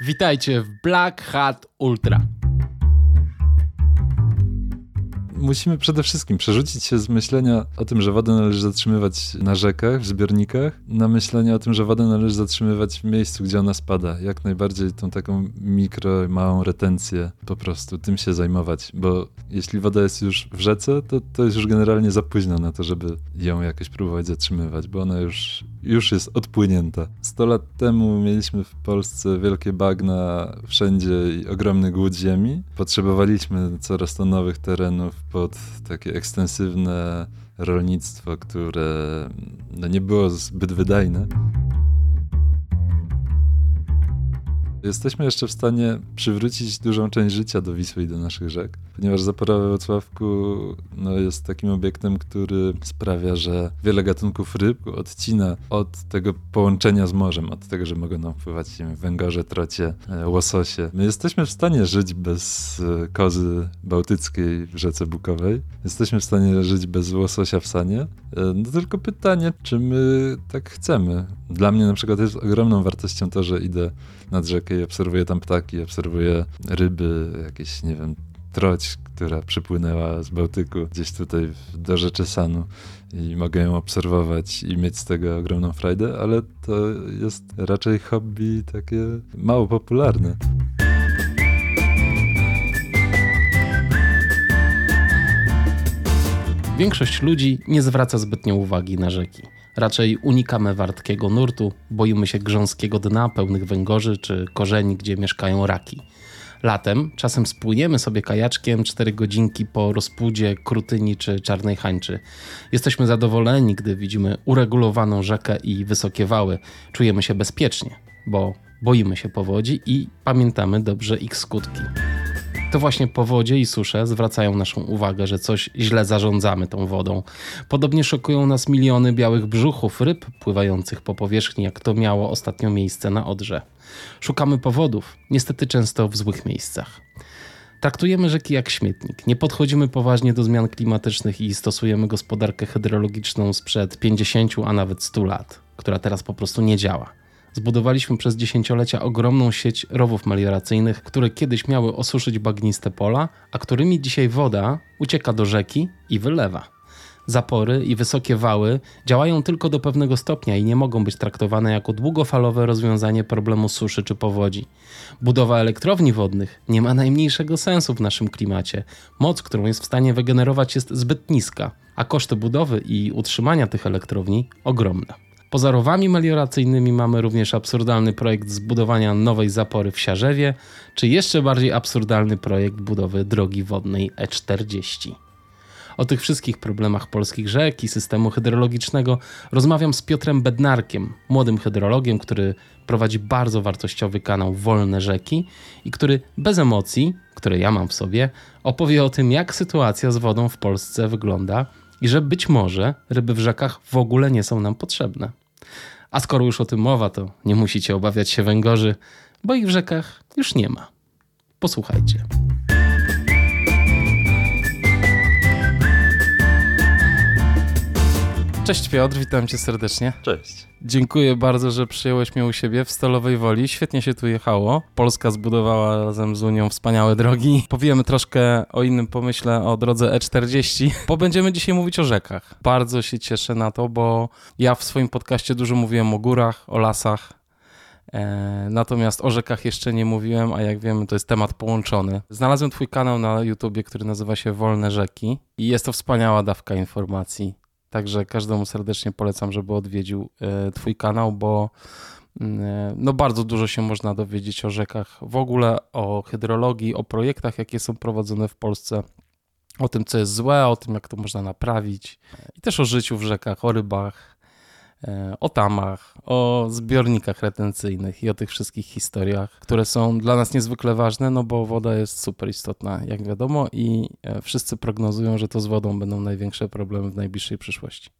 Witajcie w Black Hat Ultra. musimy przede wszystkim przerzucić się z myślenia o tym, że wodę należy zatrzymywać na rzekach, w zbiornikach, na myślenie o tym, że wodę należy zatrzymywać w miejscu, gdzie ona spada. Jak najbardziej tą taką mikro, małą retencję po prostu tym się zajmować, bo jeśli woda jest już w rzece, to, to jest już generalnie za późno na to, żeby ją jakoś próbować zatrzymywać, bo ona już, już jest odpłynięta. 100 lat temu mieliśmy w Polsce wielkie bagna wszędzie i ogromny głód ziemi. Potrzebowaliśmy coraz to nowych terenów pod takie ekstensywne rolnictwo, które no, nie było zbyt wydajne. Jesteśmy jeszcze w stanie przywrócić dużą część życia do Wisły i do naszych rzek, ponieważ Zapora we Wrocławku no, jest takim obiektem, który sprawia, że wiele gatunków ryb odcina od tego połączenia z morzem, od tego, że mogą nam pływać węgorze, trocie, e, łososie. My jesteśmy w stanie żyć bez e, kozy bałtyckiej w rzece Bukowej. Jesteśmy w stanie żyć bez łososia w sanie. E, no tylko pytanie, czy my tak chcemy. Dla mnie na przykład jest ogromną wartością to, że idę nad rzekę i obserwuję tam ptaki, obserwuję ryby, jakieś, nie wiem, troć, która przypłynęła z Bałtyku gdzieś tutaj do rzeczy Sanu i mogę ją obserwować i mieć z tego ogromną frajdę, ale to jest raczej hobby takie mało popularne. Większość ludzi nie zwraca zbytnio uwagi na rzeki. Raczej unikamy wartkiego nurtu, boimy się grząskiego dna pełnych węgorzy czy korzeni, gdzie mieszkają raki. Latem czasem spłyniemy sobie kajaczkiem 4 godzinki po rozpudzie Krutyni czy Czarnej Hańczy. Jesteśmy zadowoleni, gdy widzimy uregulowaną rzekę i wysokie wały. Czujemy się bezpiecznie, bo boimy się powodzi i pamiętamy dobrze ich skutki. To właśnie powodzie i susze zwracają naszą uwagę, że coś źle zarządzamy tą wodą. Podobnie szokują nas miliony białych brzuchów ryb pływających po powierzchni, jak to miało ostatnio miejsce na Odrze. Szukamy powodów, niestety często w złych miejscach. Traktujemy rzeki jak śmietnik. Nie podchodzimy poważnie do zmian klimatycznych i stosujemy gospodarkę hydrologiczną sprzed 50, a nawet 100 lat, która teraz po prostu nie działa. Zbudowaliśmy przez dziesięciolecia ogromną sieć rowów melioracyjnych, które kiedyś miały osuszyć bagniste pola, a którymi dzisiaj woda ucieka do rzeki i wylewa. Zapory i wysokie wały działają tylko do pewnego stopnia i nie mogą być traktowane jako długofalowe rozwiązanie problemu suszy czy powodzi. Budowa elektrowni wodnych nie ma najmniejszego sensu w naszym klimacie. Moc, którą jest w stanie wygenerować, jest zbyt niska, a koszty budowy i utrzymania tych elektrowni ogromne. Poza rowami melioracyjnymi mamy również absurdalny projekt zbudowania nowej zapory w Siarzewie, czy jeszcze bardziej absurdalny projekt budowy drogi wodnej E40. O tych wszystkich problemach polskich rzek i systemu hydrologicznego rozmawiam z Piotrem Bednarkiem, młodym hydrologiem, który prowadzi bardzo wartościowy kanał Wolne Rzeki i który bez emocji, które ja mam w sobie, opowie o tym, jak sytuacja z wodą w Polsce wygląda i że być może ryby w rzekach w ogóle nie są nam potrzebne. A skoro już o tym mowa, to nie musicie obawiać się węgorzy, bo ich w rzekach już nie ma. Posłuchajcie. Cześć Piotr, witam cię serdecznie. Cześć. Dziękuję bardzo, że przyjąłeś mnie u siebie w Stalowej Woli. Świetnie się tu jechało. Polska zbudowała razem z Unią wspaniałe drogi. Powiemy troszkę o innym pomyśle o drodze E40, bo będziemy dzisiaj mówić o rzekach. Bardzo się cieszę na to, bo ja w swoim podcaście dużo mówiłem o górach, o lasach, e, Natomiast o rzekach jeszcze nie mówiłem, a jak wiemy, to jest temat połączony. Znalazłem Twój kanał na YouTubie, który nazywa się Wolne Rzeki i jest to wspaniała dawka informacji. Także każdemu serdecznie polecam, żeby odwiedził e, Twój kanał, bo mm, e, no bardzo dużo się można dowiedzieć o rzekach, w ogóle o hydrologii, o projektach, jakie są prowadzone w Polsce, o tym, co jest złe, o tym, jak to można naprawić i też o życiu w rzekach, o rybach, o tamach, o zbiornikach retencyjnych i o tych wszystkich historiach, które są dla nas niezwykle ważne, no bo woda jest super istotna, jak wiadomo, i e, wszyscy prognozują, że to z wodą będą największe problemy w najbliższej przyszłości.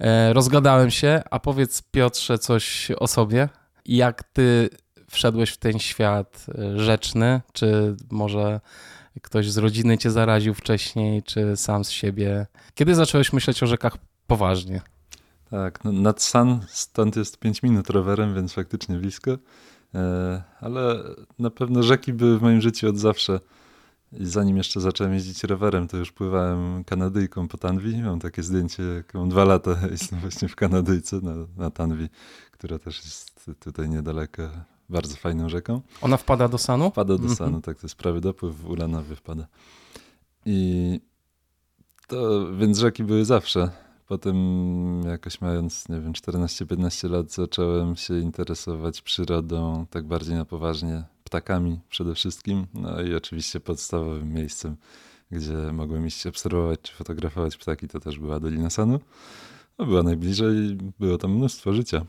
E, rozgadałem się, a powiedz Piotrze coś o sobie. Jak ty wszedłeś w ten świat rzeczny, czy może ktoś z rodziny cię zaraził wcześniej, czy sam z siebie? Kiedy zacząłeś myśleć o rzekach poważnie? Tak, no nad San stąd jest 5 minut rowerem, więc faktycznie blisko. E, ale na pewno rzeki były w moim życiu od zawsze. I zanim jeszcze zacząłem jeździć rowerem, to już pływałem Kanadyjką po Tanwi. Mam takie zdjęcie, jak mam dwa lata, jestem właśnie w Kanadyjce na, na Tanwi, która też jest tutaj niedaleko, bardzo fajną rzeką. Ona wpada do Sanu? Wpada do Sanu, mm -hmm. tak, to jest prawy dopływ, w Ulanowie wpada. I to, więc rzeki były zawsze. Potem jakoś mając, nie wiem, 14-15 lat zacząłem się interesować przyrodą tak bardziej na poważnie, ptakami przede wszystkim. No i oczywiście podstawowym miejscem, gdzie mogłem iść obserwować czy fotografować ptaki, to też była Dolina Sanu. No, była najbliżej, było tam mnóstwo życia.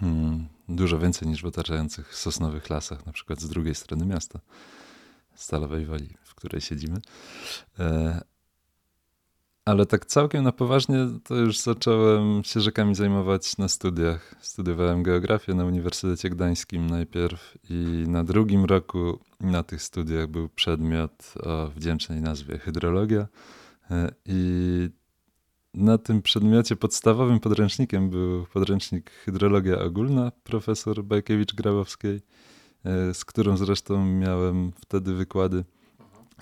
Hmm, dużo więcej niż w otaczających sosnowych lasach, na przykład z drugiej strony miasta, Stalowej Woli, w której siedzimy. E, ale tak całkiem na poważnie to już zacząłem się rzekami zajmować na studiach. Studiowałem geografię na Uniwersytecie Gdańskim najpierw i na drugim roku na tych studiach był przedmiot o wdzięcznej nazwie hydrologia. E, I na tym przedmiocie podstawowym podręcznikiem był podręcznik Hydrologia Ogólna profesor Bajkiewicz-Grabowskiej, e, z którą zresztą miałem wtedy wykłady.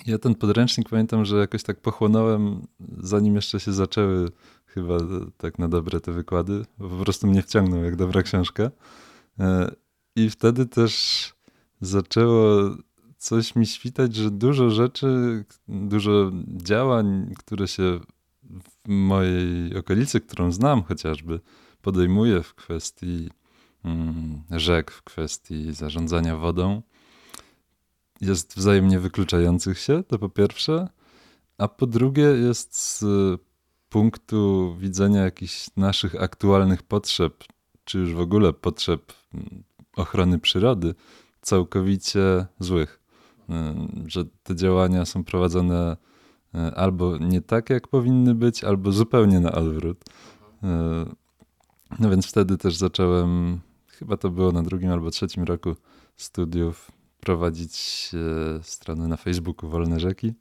Ja ten podręcznik pamiętam, że jakoś tak pochłonąłem, zanim jeszcze się zaczęły chyba tak na dobre te wykłady, bo po prostu mnie wciągnął jak dobra książka. E, I wtedy też zaczęło coś mi świtać, że dużo rzeczy, dużo działań, które się w mojej okolicy, którą znam chociażby, podejmuje w kwestii mm, rzek, w kwestii zarządzania wodą, jest wzajemnie wykluczających się, to po pierwsze, a po drugie jest z punktu widzenia jakichś naszych aktualnych potrzeb, czy już w ogóle potrzeb mm, ochrony przyrody, całkowicie złych. Y, że te działania są prowadzone y, albo nie tak, jak powinny być, albo zupełnie na odwrót. Y, no więc wtedy też zacząłem, chyba to było na drugim albo trzecim roku studiów, prowadzić e, stronę na Facebooku Wolne Rzeki.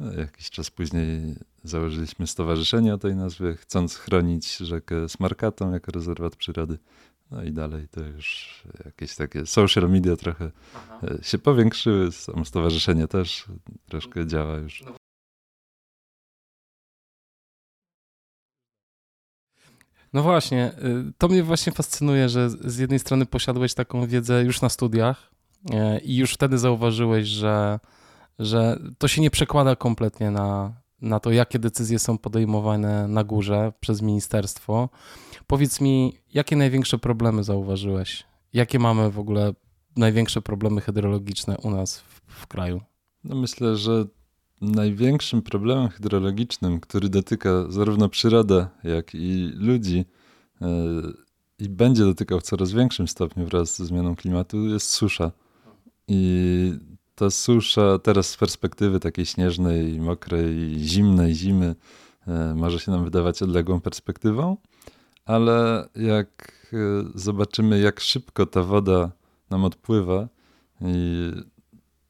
E, jakiś czas później założyliśmy stowarzyszenie o tej nazwie, chcąc chronić rzekę Smarkatą jako rezerwat przyrody. No i dalej to już jakieś takie social media trochę Aha. E, się powiększyły. Samo stowarzyszenie też troszkę działa już. No właśnie, y, to mnie właśnie fascynuje, że z jednej strony posiadłeś taką wiedzę już na studiach, i już wtedy zauważyłeś, że, że to się nie przekłada kompletnie na, na to, jakie decyzje są podejmowane na górze przez ministerstwo. Powiedz mi, jakie największe problemy zauważyłeś? Jakie mamy w ogóle największe problemy hydrologiczne u nas w, w kraju? No myślę, że największym problemem hydrologicznym, który dotyka zarówno przyrodę, jak i ludzi, yy, i będzie dotykał w coraz większym stopniu wraz ze zmianą klimatu, jest susza. I ta susza teraz z perspektywy takiej śnieżnej, mokrej, zimnej zimy e, może się nam wydawać odległą perspektywą, ale jak e, zobaczymy, jak szybko ta woda nam odpływa i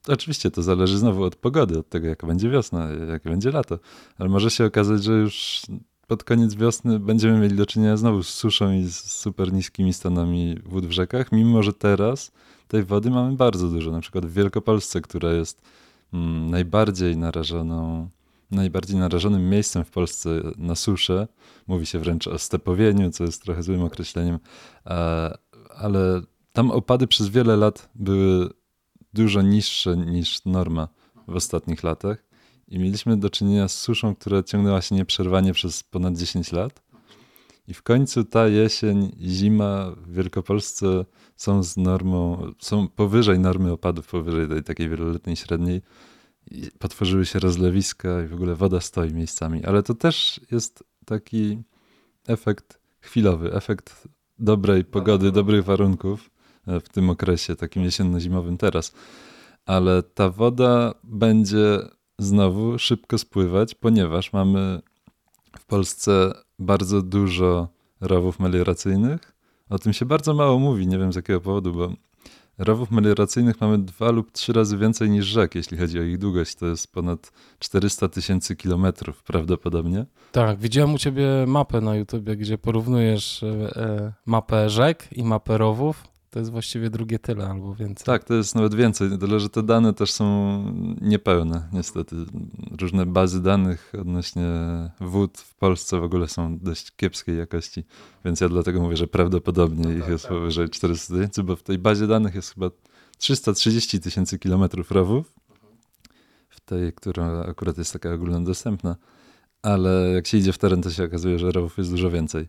oczywiście to zależy znowu od pogody, od tego, jaka będzie wiosna, jakie będzie lato, ale może się okazać, że już pod koniec wiosny będziemy mieli do czynienia znowu z suszą i z super niskimi stanami wód w rzekach, mimo że teraz tej wody mamy bardzo dużo. Na przykład w Wielkopolsce, która jest mm, najbardziej narażoną, najbardziej narażonym miejscem w Polsce na suszę. Mówi się wręcz o stepowieniu, co jest trochę złym określeniem, ale tam opady przez wiele lat były dużo niższe niż norma w ostatnich latach. I mieliśmy do czynienia z suszą, która ciągnęła się nieprzerwanie przez ponad 10 lat. I w końcu ta jesień zima w Wielkopolsce są z normą, są powyżej normy opadów, powyżej tej takiej wieloletniej średniej. I potworzyły się rozlewiska i w ogóle woda stoi miejscami. Ale to też jest taki efekt chwilowy, efekt dobrej pogody, dobrych warunków e, w tym okresie, takim jesienno-zimowym teraz. Ale ta woda będzie znowu szybko spływać, ponieważ mamy w Polsce bardzo dużo rowów melioracyjnych. O tym się bardzo mało mówi, nie wiem z jakiego powodu, bo rowów melioracyjnych mamy dwa lub trzy razy więcej niż rzek, jeśli chodzi o ich długość. To jest ponad 400 tysięcy kilometrów prawdopodobnie. Tak, widziałem u ciebie mapę na YouTube, gdzie porównujesz e, mapę rzek i mapę rowów. To jest właściwie drugie tyle albo więcej. Tak, to jest nawet więcej, tyle że te dane też są niepełne, niestety. Różne bazy danych odnośnie wód w Polsce w ogóle są dość kiepskiej jakości, więc ja dlatego mówię, że prawdopodobnie ich jest powyżej 400 tysięcy, bo w tej bazie danych jest chyba 330 tysięcy kilometrów rowów, w tej, która akurat jest taka ogólnodostępna, ale jak się idzie w teren, to się okazuje, że rowów jest dużo więcej,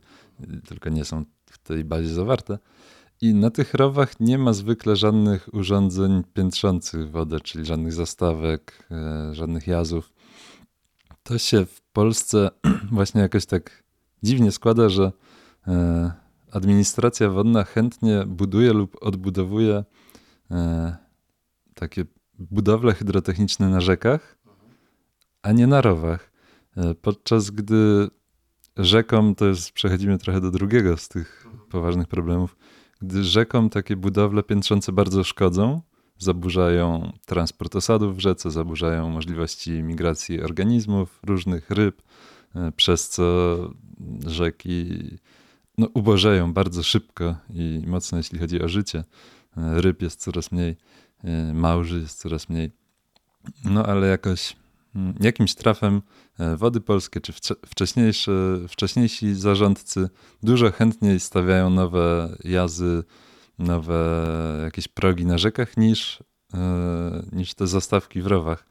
tylko nie są w tej bazie zawarte. I na tych rowach nie ma zwykle żadnych urządzeń piętrzących wodę, czyli żadnych zastawek, e, żadnych jazów. To się w Polsce właśnie jakoś tak dziwnie składa, że e, administracja wodna chętnie buduje lub odbudowuje e, takie budowle hydrotechniczne na rzekach, a nie na rowach. Podczas gdy rzekom, to jest, przechodzimy trochę do drugiego z tych poważnych problemów, gdy rzekom takie budowle piętrzące bardzo szkodzą, zaburzają transport osadów w rzece, zaburzają możliwości migracji organizmów, różnych ryb, e, przez co rzeki no, ubożeją bardzo szybko i mocno, jeśli chodzi o życie. E, ryb jest coraz mniej, e, małży jest coraz mniej. No ale jakoś jakimś trafem E, Wody Polskie czy wcześniejsze, wcześniejsi zarządcy dużo chętniej stawiają nowe jazy, nowe jakieś progi na rzekach niż, e, niż te zastawki w rowach,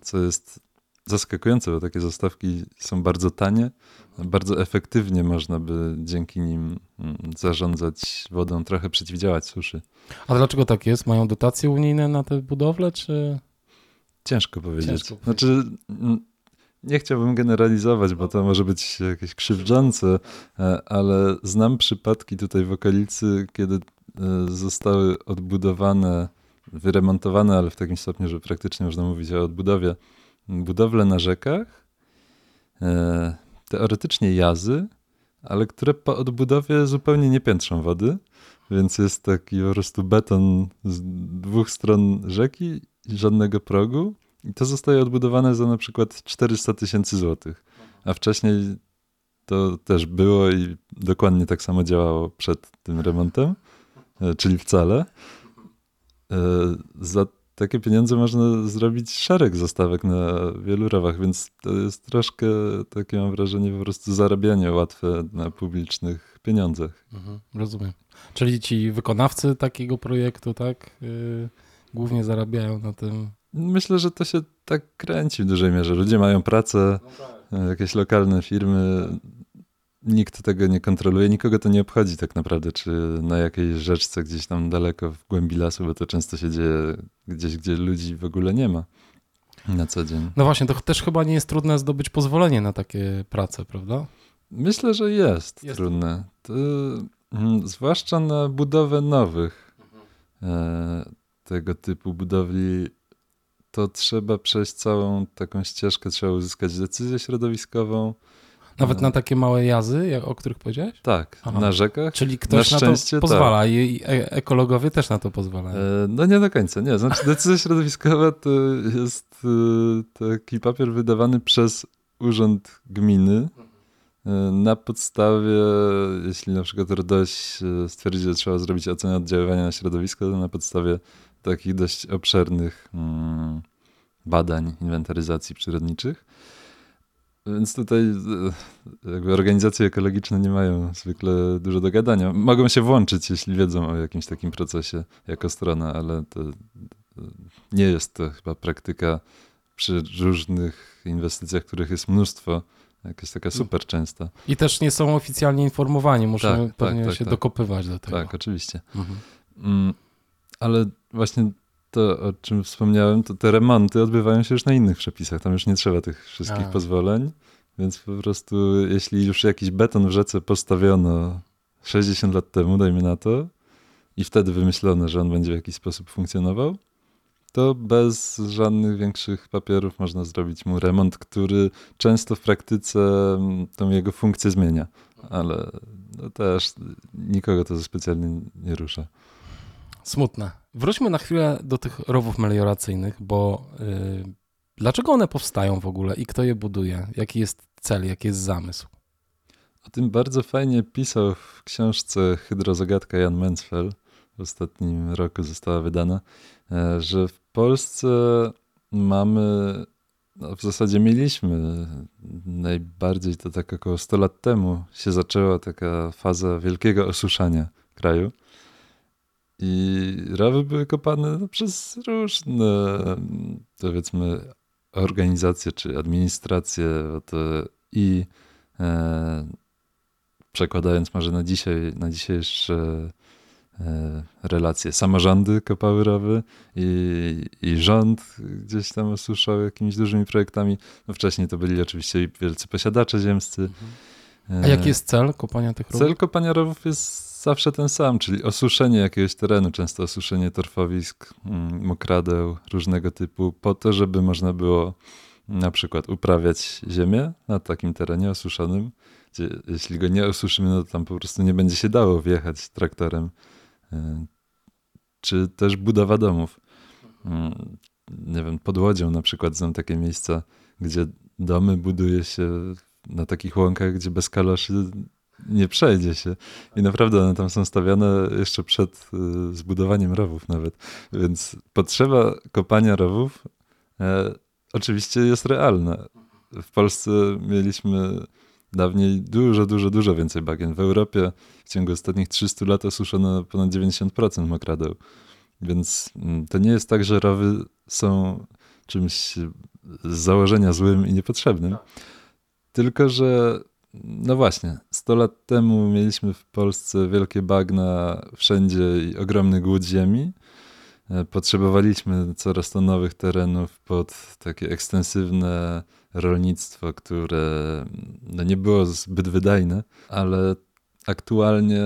co jest zaskakujące, bo takie zastawki są bardzo tanie, bardzo efektywnie można by dzięki nim mm, zarządzać wodą, trochę przeciwdziałać suszy. A dlaczego tak jest? Mają dotacje unijne na te budowle, czy... Ciężko powiedzieć. Ciężko powiedzieć. Znaczy, nie chciałbym generalizować, bo to może być jakieś krzywdzące, e, ale znam przypadki tutaj w okolicy, kiedy e, zostały odbudowane, wyremontowane, ale w takim stopniu, że praktycznie można mówić o odbudowie, budowle na rzekach, e, teoretycznie jazy, ale które po odbudowie zupełnie nie piętrzą wody, więc jest taki po prostu beton z dwóch stron rzeki żadnego progu i to zostaje odbudowane za na przykład 400 tysięcy złotych. A wcześniej to też było i dokładnie tak samo działało przed tym remontem, e, czyli wcale. E, za takie pieniądze można zrobić szereg zastawek na wielu rowach, więc to jest troszkę, takie mam wrażenie, po prostu zarabianie łatwe na publicznych pieniądzach. Mhm, rozumiem. Czyli ci wykonawcy takiego projektu, tak, yy, głównie zarabiają na tym Myślę, że to się tak kręci w dużej mierze. Ludzie mają pracę, no tak. E, jakieś lokalne firmy. Nikt tego nie kontroluje, nikogo to nie obchodzi tak naprawdę, czy na jakiejś rzeczce gdzieś tam daleko w głębi lasu, bo to często się dzieje gdzieś, gdzie ludzi w ogóle nie ma na co dzień. No właśnie, to też chyba nie jest trudne zdobyć pozwolenie na takie prace, prawda? Myślę, że jest, jest. trudne. To, mm, zwłaszcza na budowę nowych mhm. Tego typu budowli to trzeba przejść całą taką ścieżkę, trzeba uzyskać decyzję środowiskową. Nawet na takie małe jazy, o których powiedziałeś? Tak, Aha. na rzekach. Czyli ktoś na, na to pozwala tak. i e, ekologowie też na to pozwalają. E, no nie do końca, nie. Znaczy decyzja środowiskowa to jest e, taki papier wydawany przez urząd gminy na podstawie, jeśli na przykład RDOŚ stwierdzi, że trzeba zrobić ocenę oddziaływania na środowisko, to na podstawie takich dość obszernych mm, badań, inwentaryzacji przyrodniczych. Więc tutaj e, jakby organizacje ekologiczne nie mają zwykle dużo do gadania. Mogą się włączyć, jeśli wiedzą o jakimś takim procesie jako strona, ale to nie jest to chyba praktyka przy różnych inwestycjach, których jest mnóstwo, jakaś taka super częsta. I też nie są oficjalnie informowani, muszą tak, tak pewnie tak, tak, się dokopywać do tego. Tak, oczywiście. Mhm. Ale właśnie to, o czym wspomniałem, to te remonty odbywają się już na innych przepisach. Tam już nie trzeba tych wszystkich A. pozwoleń. Więc po prostu, jeśli już jakiś beton w rzece postawiono 60 lat temu, dajmy na to, i wtedy wymyślono, że on będzie w jakiś sposób funkcjonował, to bez żadnych większych papierów można zrobić mu remont, który często w praktyce mm, tą jego funkcję zmienia. Ale no też nikogo to specjalnie nie rusza. Smutne. Wróćmy na chwilę do tych rowów melioracyjnych, bo yy, dlaczego one powstają w ogóle i kto je buduje? Jaki jest cel, jaki jest zamysł? O tym bardzo fajnie pisał w książce Hydrozagadka Jan Mansfeld. w ostatnim roku została wydana, e, że w Polsce mamy, no w zasadzie mieliśmy, najbardziej to tak około 100 lat temu się zaczęła taka faza wielkiego osuszania kraju. I rowy były kopane no, przez różne, powiedzmy, organizacje czy administracje to i e, przekładając może na dzisiaj, na dzisiejsze e, relacje, samorządy kopały rowy i, i rząd gdzieś tam osuszał jakimiś dużymi projektami. No wcześniej to byli oczywiście wielcy posiadacze ziemscy. A jaki jest cel kopania tych rowów? Cel kopania rowów jest zawsze ten sam, czyli osuszenie jakiegoś terenu, często osuszenie torfowisk, mm, mokradeł różnego typu, po to, żeby można było na przykład uprawiać ziemię na takim terenie osuszonym, gdzie jeśli go nie osuszymy, no to tam po prostu nie będzie się dało wjechać traktorem. E, czy też budowa domów. Mm, nie wiem, pod Łodzią na przykład są takie miejsca, gdzie domy buduje się na takich łąkach, gdzie bez kaloszy nie przejdzie się. I naprawdę one tam są stawiane jeszcze przed y, zbudowaniem rowów nawet. Więc potrzeba kopania rowów e, oczywiście jest realna. W Polsce mieliśmy dawniej dużo, dużo, dużo więcej bagien. W Europie w ciągu ostatnich 300 lat osuszono ponad 90% mokradeł. Więc mm, to nie jest tak, że rowy są czymś z założenia złym i niepotrzebnym. Tylko, że no właśnie, 100 lat temu mieliśmy w Polsce wielkie bagna wszędzie i ogromny głód ziemi. E, potrzebowaliśmy coraz to nowych terenów pod takie ekstensywne rolnictwo, które no nie było zbyt wydajne, ale aktualnie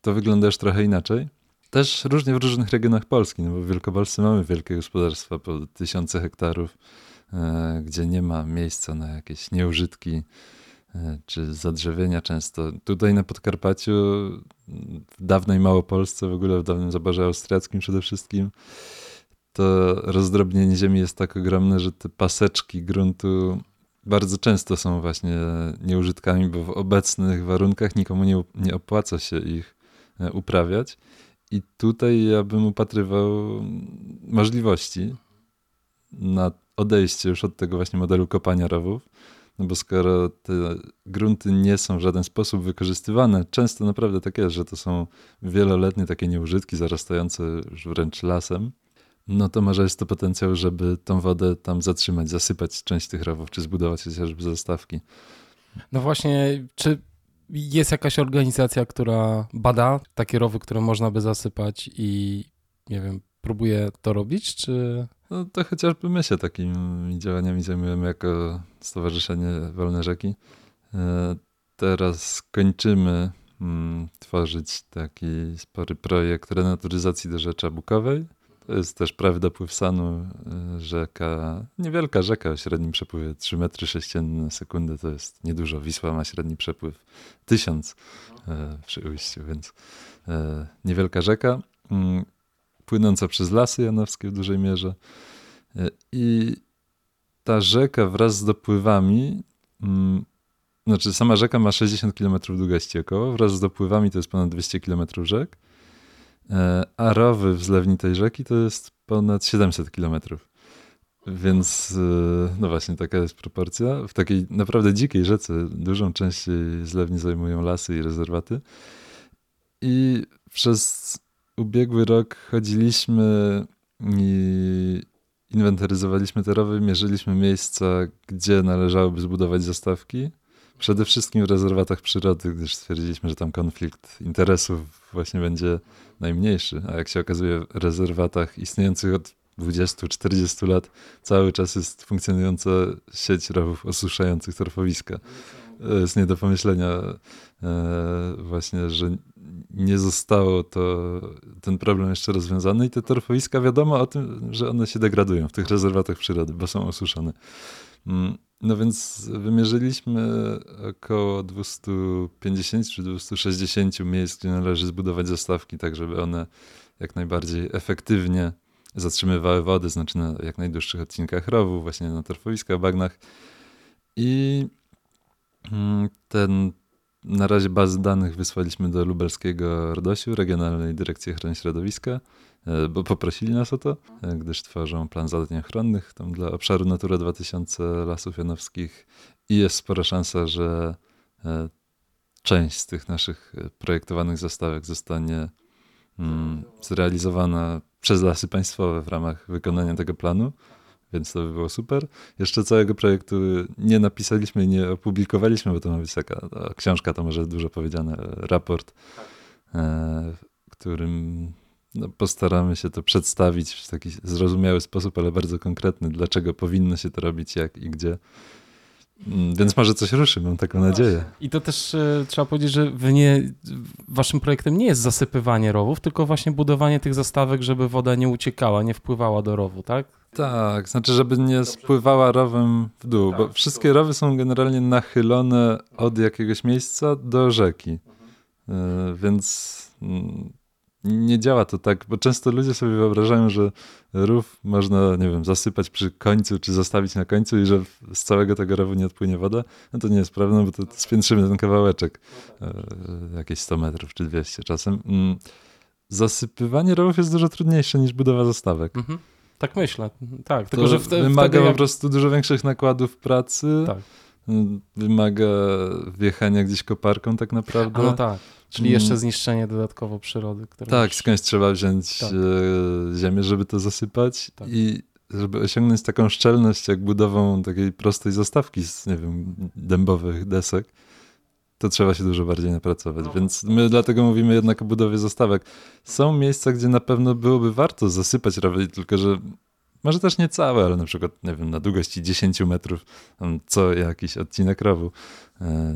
to wygląda już trochę inaczej. Też różnie w różnych regionach Polski, no bo w Wielkopolsce mamy wielkie gospodarstwa po tysiące hektarów, e, gdzie nie ma miejsca na jakieś nieużytki czy zadrzewienia często. Tutaj na Podkarpaciu, w dawnej Małopolsce, w ogóle w dawnym zaborze austriackim przede wszystkim, to rozdrobnienie ziemi jest tak ogromne, że te paseczki gruntu bardzo często są właśnie nieużytkami, bo w obecnych warunkach nikomu nie, nie opłaca się ich e, uprawiać. I tutaj ja bym upatrywał możliwości na odejście już od tego właśnie modelu kopania rowów, no bo skoro te grunty nie są w żaden sposób wykorzystywane, często naprawdę tak jest, że to są wieloletnie takie nieużytki zarastające już wręcz lasem, no to może jest to potencjał, żeby tą wodę tam zatrzymać, zasypać część tych rowów, czy zbudować chociażby zastawki. No właśnie, czy jest jakaś organizacja, która bada takie rowy, które można by zasypać i nie wiem, próbuje to robić, czy... No to chociażby my się takimi działaniami zajmujemy jako Stowarzyszenie Wolne Rzeki. E, teraz kończymy mm, tworzyć taki spory projekt renaturyzacji do Rzeczy Bukowej. To jest też prawy dopływ Sanu, e, rzeka, niewielka rzeka o średnim przepływie 3 metry sześcienne na sekundę, to jest niedużo. Wisła ma średni przepływ 1000 e, przy ujściu, więc niewielka rzeka. Płynąca przez lasy janowskie w dużej mierze. E, I ta rzeka wraz z dopływami, mm, znaczy sama rzeka ma 60 km długości około, wraz z dopływami to jest ponad 200 km rzek, e, a rowy w zlewni tej rzeki to jest ponad 700 km. Więc e, no właśnie taka jest proporcja. W takiej naprawdę dzikiej rzece dużą część zlewni zajmują lasy i rezerwaty. I przez ubiegły rok chodziliśmy i inwentaryzowaliśmy te rowy, mierzyliśmy miejsca, gdzie należałoby zbudować zastawki. Przede wszystkim w rezerwatach przyrody, gdyż stwierdziliśmy, że tam konflikt interesów właśnie będzie najmniejszy. A jak się okazuje, w rezerwatach istniejących od 20-40 lat cały czas jest funkcjonująca sieć rowów osuszających torfowiska. Jest nie do pomyślenia e, właśnie, że nie zostało to, ten problem jeszcze rozwiązany i te torfowiska wiadomo o tym, że one się degradują w tych rezerwatach przyrody, bo są osuszone. Mm, no więc wymierzyliśmy około 250 czy 260 miejsc, gdzie należy zbudować zastawki, tak żeby one jak najbardziej efektywnie zatrzymywały wody, znaczy na jak najdłuższych odcinkach rowu, właśnie na torfowiskach, bagnach. I mm, ten na razie bazy danych wysłaliśmy do lubelskiego RDOŚ-u, Regionalnej Dyrekcji Ochrony Środowiska, e, bo poprosili nas o to, e, gdyż tworzą plan zadań ochronnych tam dla obszaru Natura 2000 Lasów Janowskich i jest spora szansa, że e, część z tych naszych projektowanych zastawek zostanie mm, zrealizowana przez Lasy Państwowe w ramach wykonania tego planu więc to by było super. Jeszcze całego projektu nie napisaliśmy i nie opublikowaliśmy, bo to ma być taka książka, to może dużo powiedziane, raport, e, w którym no, postaramy się to przedstawić w taki zrozumiały sposób, ale bardzo konkretny, dlaczego powinno się to robić, jak i gdzie. Mm, więc może coś ruszy, mam taką nadzieję. I to też e, trzeba powiedzieć, że wy nie, waszym projektem nie jest zasypywanie rowów, tylko właśnie budowanie tych zastawek, żeby woda nie uciekała, nie wpływała do rowu, tak? Tak, znaczy, żeby nie spływała rowem w dół, bo wszystkie rowy są generalnie nachylone od jakiegoś miejsca do rzeki. E, więc mm, nie działa to tak, bo często ludzie sobie wyobrażają, że rów można, nie wiem, zasypać przy końcu, czy zostawić na końcu i że z całego tego rowu nie odpłynie woda. No to nie jest prawda, bo to, to spiętrzymy ten kawałeczek, e, jakieś 100 metrów czy 200 czasem. Mm, zasypywanie rowów jest dużo trudniejsze niż budowa zastawek. Mhm. Tak myślę, tak. Tylko, że wtedy, wymaga jak... po prostu dużo większych nakładów pracy. Tak. Wymaga wjechania gdzieś koparką tak naprawdę. no tak. Czyli jeszcze mm. zniszczenie dodatkowo przyrody. Które tak, już... skądś trzeba wziąć tak. E, ziemię, żeby to zasypać tak. i żeby osiągnąć taką szczelność jak budową takiej prostej zastawki z, nie wiem, dębowych desek, to trzeba się dużo bardziej napracować. No. Więc my dlatego mówimy jednak o budowie zastawek. Są miejsca, gdzie na pewno byłoby warto zasypać rowery, tylko że może też nie całe, ale na przykład, nie wiem, na długości 10 metrów co jakiś odcinek rowu,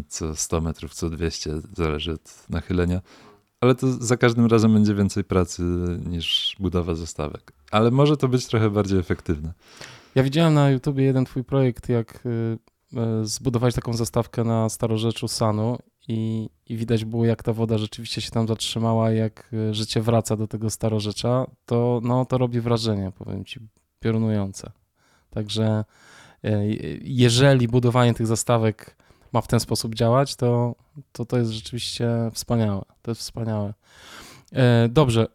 co 100 metrów, co 200, zależy od nachylenia. Ale to za każdym razem będzie więcej pracy niż budowa zastawek. Ale może to być trochę bardziej efektywne. Ja widziałem na YouTubie jeden twój projekt, jak y, E, zbudować taką zastawkę na starorzeczu Sanu i, i widać było, jak ta woda rzeczywiście się tam zatrzymała, jak e, życie wraca do tego starorzecza, to, no, to robi wrażenie, powiem ci, piorunujące. Także e, jeżeli budowanie tych zastawek ma w ten sposób działać, to to, to jest rzeczywiście wspaniałe. To jest wspaniałe. Dobrze,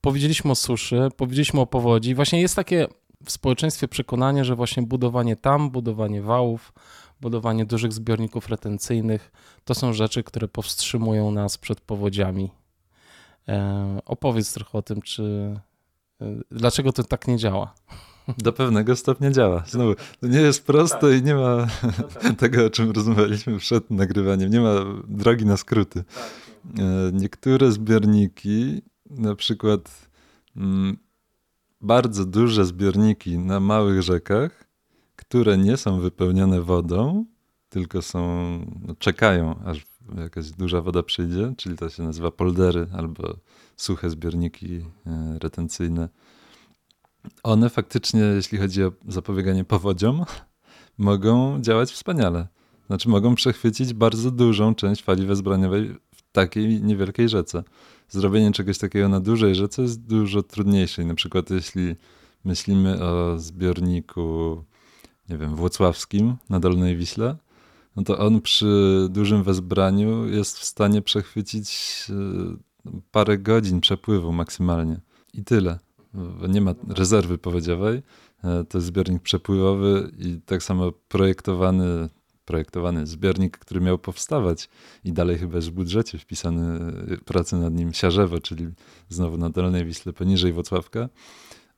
powiedzieliśmy o suszy, powiedzieliśmy o powodzi. Właśnie jest takie w społeczeństwie przekonanie, że właśnie budowanie tam, budowanie wałów, budowanie dużych zbiorników retencyjnych to są rzeczy, które powstrzymują nas przed powodziami. E, opowiedz trochę o tym, czy e, dlaczego to tak nie działa. Do pewnego stopnia działa. Znowu, to nie jest proste tak. i nie ma tak. tego, o czym rozmawialiśmy przed nagrywaniem. Nie ma drogi na skróty. E, niektóre zbiorniki, na przykład mm, bardzo duże zbiorniki na małych rzekach, które nie są wypełnione wodą, tylko są, no, czekają, aż jakaś duża woda przyjdzie, czyli to się nazywa poldery albo suche zbiorniki e, retencyjne. One faktycznie, jeśli chodzi o zapobieganie powodziom, mogą działać wspaniale. Znaczy mogą przechwycić bardzo dużą część fali wezbraniowej w takiej niewielkiej rzece zrobienie czegoś takiego na dużej rzece jest dużo trudniejsze. Na przykład jeśli myślimy o zbiorniku, nie wiem, włocławskim na Dolnej Wiśle, no to on przy dużym wezbraniu jest w stanie przechwycić e, parę godzin przepływu maksymalnie. I tyle. Nie ma rezerwy powodziowej. E, to jest zbiornik przepływowy i tak samo projektowany projektowany zbiornik, który miał powstawać i dalej chyba jest w budżecie wpisany y, pracy nad nim Siarzewo, czyli znowu na Dolnej Wisle poniżej Wocławka.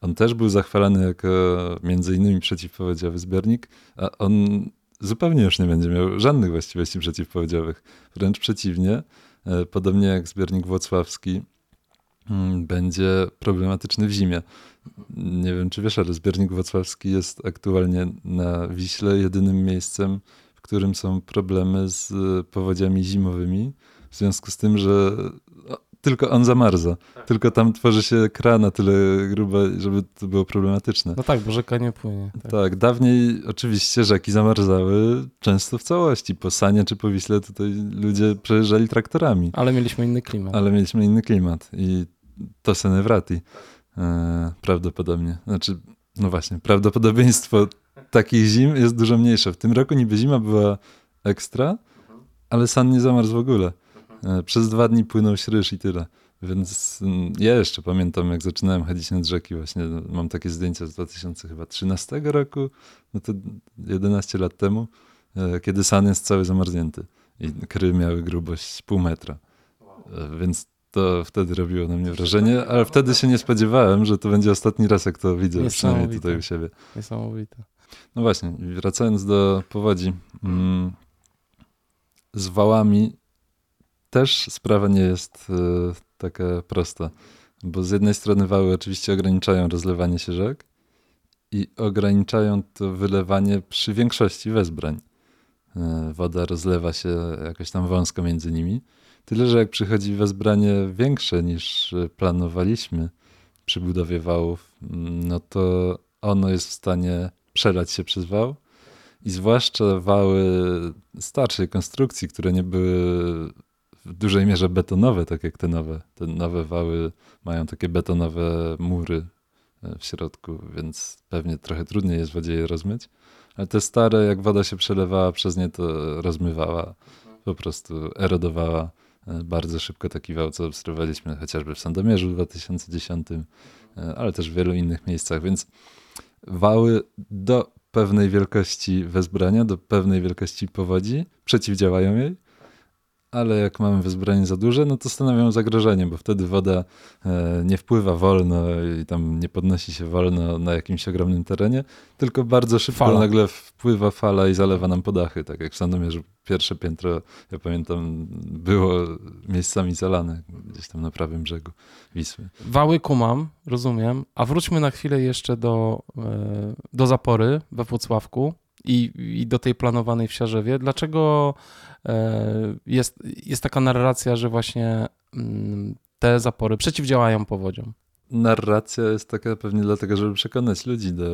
On też był zachwalany jako między innymi przeciwpowodziowy zbiornik, a on zupełnie już nie będzie miał żadnych właściwości przeciwpowodziowych. Wręcz przeciwnie, e, podobnie jak zbiornik włocławski, będzie problematyczny w zimie. Nie wiem, czy wiesz, ale zbiornik włocławski jest aktualnie na Wiśle jedynym miejscem, którym są problemy z e, powodziami zimowymi, w związku z tym, że tylko on zamarza. Tak. Tylko tam tworzy się kra na tyle gruba, żeby to było problematyczne. No tak, bo rzeka nie płynie. Tak. tak, dawniej oczywiście rzeki zamarzały często w całości. Po Sanie czy po Wiśle tutaj ludzie przejeżdżali traktorami. Ale mieliśmy inny klimat. Ale mieliśmy inny klimat i to sene wrati. E, prawdopodobnie. Znaczy, no właśnie, prawdopodobieństwo takich zim jest dużo mniejsze. W tym roku niby zima była ekstra, ale san nie zamarzł w ogóle. E, Przez dwa dni płynął śryż i tyle. Więc mm, ja jeszcze pamiętam, jak zaczynałem chodzić nad rzeki, właśnie mam takie zdjęcia z 2013 roku, no to 11 lat temu, e, kiedy san jest cały zamarznięty i kry miały grubość pół metra. Więc to wtedy robiło na mnie wrażenie, ale wtedy się nie spodziewałem, że to będzie ostatni raz, jak to widzę, przynajmniej tutaj u siebie. Niesamowite. No właśnie, wracając do powodzi. Mm, z wałami też sprawa nie jest e, taka prosta, bo z jednej strony wały oczywiście ograniczają rozlewanie się rzek i ograniczają to wylewanie przy większości wezbrań. E, woda rozlewa się jakoś tam wąsko między nimi. Tyle, że jak przychodzi wezbranie większe niż e, planowaliśmy przy budowie wałów, mm, no to ono jest w stanie przelać się przez wał. I zwłaszcza wały starszej konstrukcji, które nie były w dużej mierze betonowe, tak jak te nowe. Te nowe wały mają takie betonowe mury e, w środku, więc pewnie trochę trudniej jest wodzie je rozmyć. Ale te stare, jak woda się przelewała przez nie, to rozmywała, po prostu erodowała bardzo szybko taki wał, co obserwowaliśmy chociażby w Sandomierzu w 2010, e, ale też w wielu innych miejscach, więc wały do pewnej wielkości wezbrania, do pewnej wielkości powodzi przeciwdziałają jej, ale jak mamy wezbranie za duże, no to stanowią zagrożenie, bo wtedy woda e, nie wpływa wolno i tam nie podnosi się wolno na jakimś ogromnym terenie, tylko bardzo szybko Fala. nagle wpływa fala i zalewa nam podachy, tak jak w Sandomierzu pierwsze piętro, ja pamiętam, było miejscami zalane gdzieś tam na prawym brzegu Wisły. Wały kumam, rozumiem. A wróćmy na chwilę jeszcze do, e, do zapory we Włocławku i, i do tej planowanej w Siarzewie. Dlaczego jest, jest taka narracja, że właśnie mm, te zapory przeciwdziałają powodziom? narracja jest taka pewnie dlatego, żeby przekonać ludzi do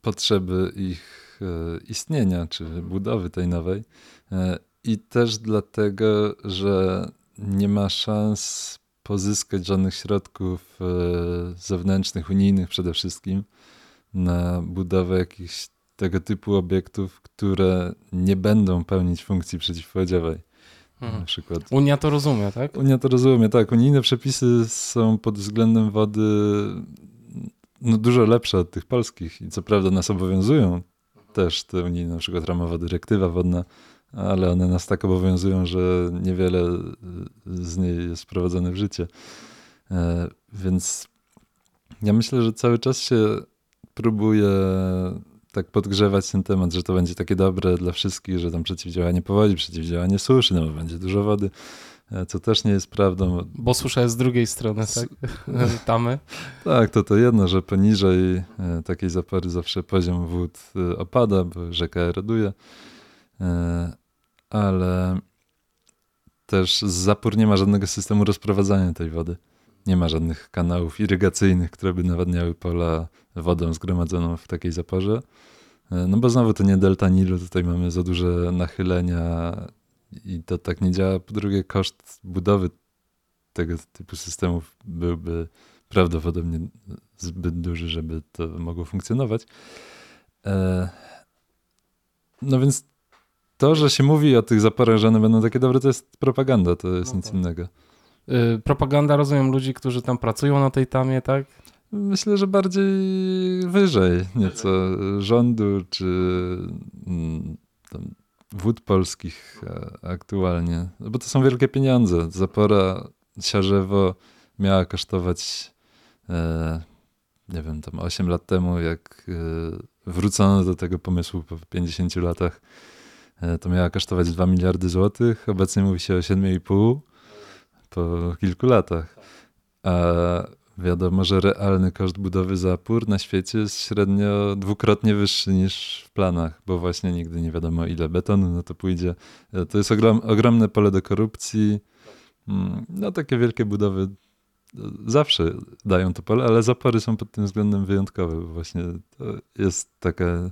potrzeby ich e, istnienia, czy budowy tej nowej. E, I też dlatego, że nie ma szans pozyskać żadnych środków e, zewnętrznych, unijnych przede wszystkim, na budowę jakichś tego typu obiektów, które nie będą pełnić funkcji przeciwpowodziowej. Na przykład Unia to rozumie, tak? Unia to rozumie, tak. Unijne przepisy są pod względem wody no, dużo lepsze od tych polskich i co prawda nas obowiązują też te unijne, na przykład ramowa dyrektywa wodna, ale one nas tak obowiązują, że niewiele z niej jest wprowadzone w życie. E, Więc ja myślę, że cały czas się próbuje tak podgrzewać ten temat, że to będzie takie dobre dla wszystkich, że tam przeciwdziałanie powodzi, przeciwdziałanie suszy, no bo będzie dużo wody, e, co też nie jest prawdą. Bo susza jest z drugiej strony, tak? Tamy. Tak, to to jedno, że poniżej e, takiej zapory zawsze poziom wód e, opada, bo rzeka eroduje, ale też z zapór nie ma żadnego systemu rozprowadzania tej wody. Nie ma żadnych kanałów irygacyjnych, które by nawadniały pola wodą zgromadzoną w takiej zaporze. E, No bo znowu to nie delta Nilu, tutaj mamy za duże nachylenia i to tak nie działa. Po drugie koszt budowy tego typu systemów byłby prawdopodobnie zbyt duży, żeby to mogło funkcjonować. E, No więc to, że się mówi o tych zaporach, że one będą takie dobre, to jest propaganda, to jest No nic tak. innego. Y, Propaganda, rozumiem, ludzi, którzy tam pracują na tej tamie, tak? Myślę, że bardziej wyżej nieco rządu czy mm, wód polskich e, aktualnie, No bo to są wielkie pieniądze. Zapora Siarzewo miała kosztować e, nie wiem, tam 8 lat temu, jak e, wrócono do tego pomysłu po 50 latach, e, to miała kosztować 2 miliardy złotych. Obecnie mówi się o 7,5 po kilku latach. A wiadomo, że realny koszt budowy zapór na świecie jest średnio dwukrotnie wyższy niż w planach, bo właśnie nigdy nie wiadomo, ile betonu na to pójdzie. E, To jest ogrom, ogromne pole do korupcji. Mm, No, takie wielkie budowy e, zawsze dają to pole, ale zapory są pod tym względem wyjątkowe, bo właśnie to jest taka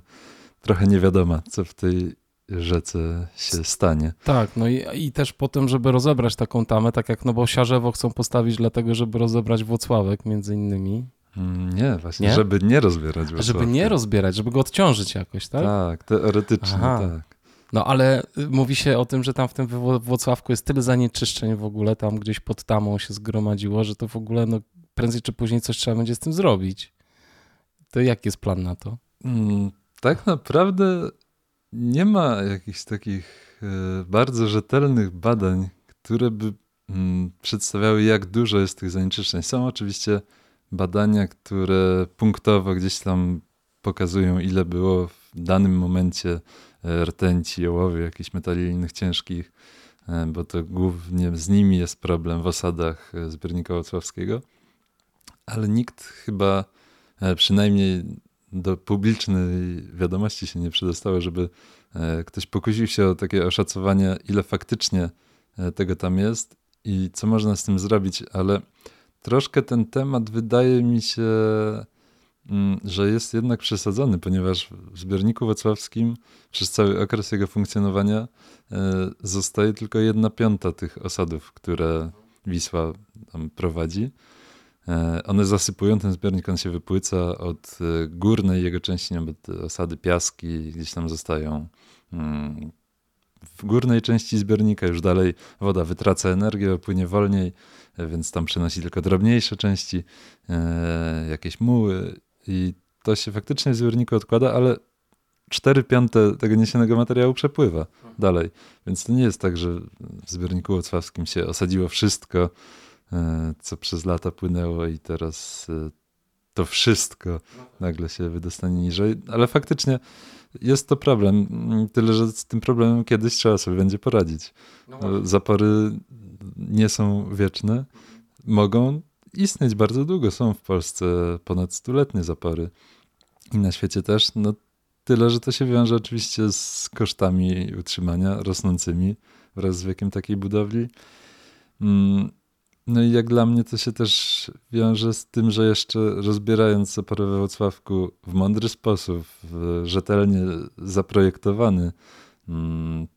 trochę niewiadoma, co w tej rzece się stanie. Tak, no i, i też po tym, żeby rozebrać taką tamę, tak jak no bo Siarzewo chcą postawić dlatego, żeby rozebrać Włocławek między innymi, Mm, Nie, właśnie, Nie? żeby nie rozbierać żeby Wrocławka. nie rozbierać, żeby go odciążyć jakoś, tak? Tak, teoretycznie Aha. tak. No ale y, mówi się o tym, że tam w tym Włocławku jest tyle zanieczyszczeń w ogóle, tam gdzieś pod tamą się zgromadziło, że to w ogóle no, prędzej czy później coś trzeba będzie z tym zrobić. To jaki jest plan na to? Mm, tak naprawdę nie ma jakichś takich e, bardzo rzetelnych badań, które by mm, przedstawiały, jak dużo jest tych zanieczyszczeń. Są oczywiście badania, które punktowo gdzieś tam pokazują, ile było w danym momencie e, rtęci, ołowiu, jakichś metali innych ciężkich, e, bo to głównie z nimi jest problem w osadach zbiornika Wocławskiego. Ale nikt chyba, przynajmniej do publicznej wiadomości się nie przedostało, żeby e, ktoś pokusił się o takie oszacowanie, ile faktycznie e, tego tam jest i co można z tym zrobić, ale troszkę ten temat wydaje mi się, mm, że jest jednak przesadzony, ponieważ w zbiorniku wrocławskim przez cały okres jego funkcjonowania e, zostaje tylko jedna piąta tych osadów, które Wisła prowadzi. E, one zasypują ten zbiornik, on się wypłyca od e, górnej jego części, bo osady piaski gdzieś tam zostają mm, w górnej części zbiornika, już dalej woda wytraca energię, płynie wolniej, e, więc tam przenosi tylko drobniejsze części, jakieś muły. I to się faktycznie w zbiorniku odkłada, ale 4 piąte tego niesionego materiału przepływa dalej. Więc to nie jest tak, że w zbiorniku łocławskim się osadziło wszystko, co przez lata płynęło i teraz e, to wszystko nagle się wydostanie niżej. Ale faktycznie jest to problem. Tyle, że z tym problemem kiedyś trzeba sobie będzie poradzić. No Zapory nie są wieczne. Mogą istnieć bardzo długo. Są w Polsce ponad stuletnie zapory. I na świecie też. No, tyle, że to się wiąże oczywiście z kosztami utrzymania rosnącymi wraz z wiekiem takiej budowli. No i jak dla mnie to się też wiąże z tym, że jeszcze rozbierając zaporę we Wrocławku w mądry sposób, rzetelnie zaprojektowany, mm,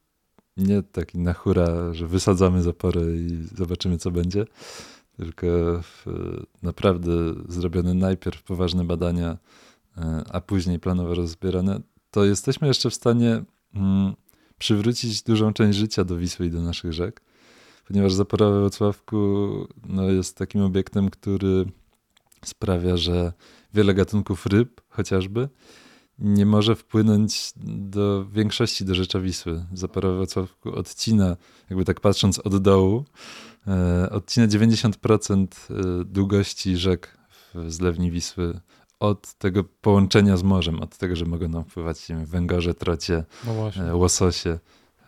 nie taki na hura, że wysadzamy zaporę i zobaczymy co będzie, tylko naprawdę zrobione najpierw poważne badania, e, a później planowo rozbierane, to jesteśmy jeszcze w stanie mm, przywrócić dużą część życia do Wisły i do naszych rzek ponieważ zapora we Wrocławku no, jest takim obiektem, który sprawia, że wiele gatunków ryb chociażby nie może wpłynąć do większości do rzecza Wisły. Zapora we Wrocławku odcina, jakby tak patrząc od dołu, e, odcina 90% e, długości rzek w zlewni Wisły od tego połączenia z morzem, od tego, że mogą nam wpływać węgorze, trocie, no e, łososie.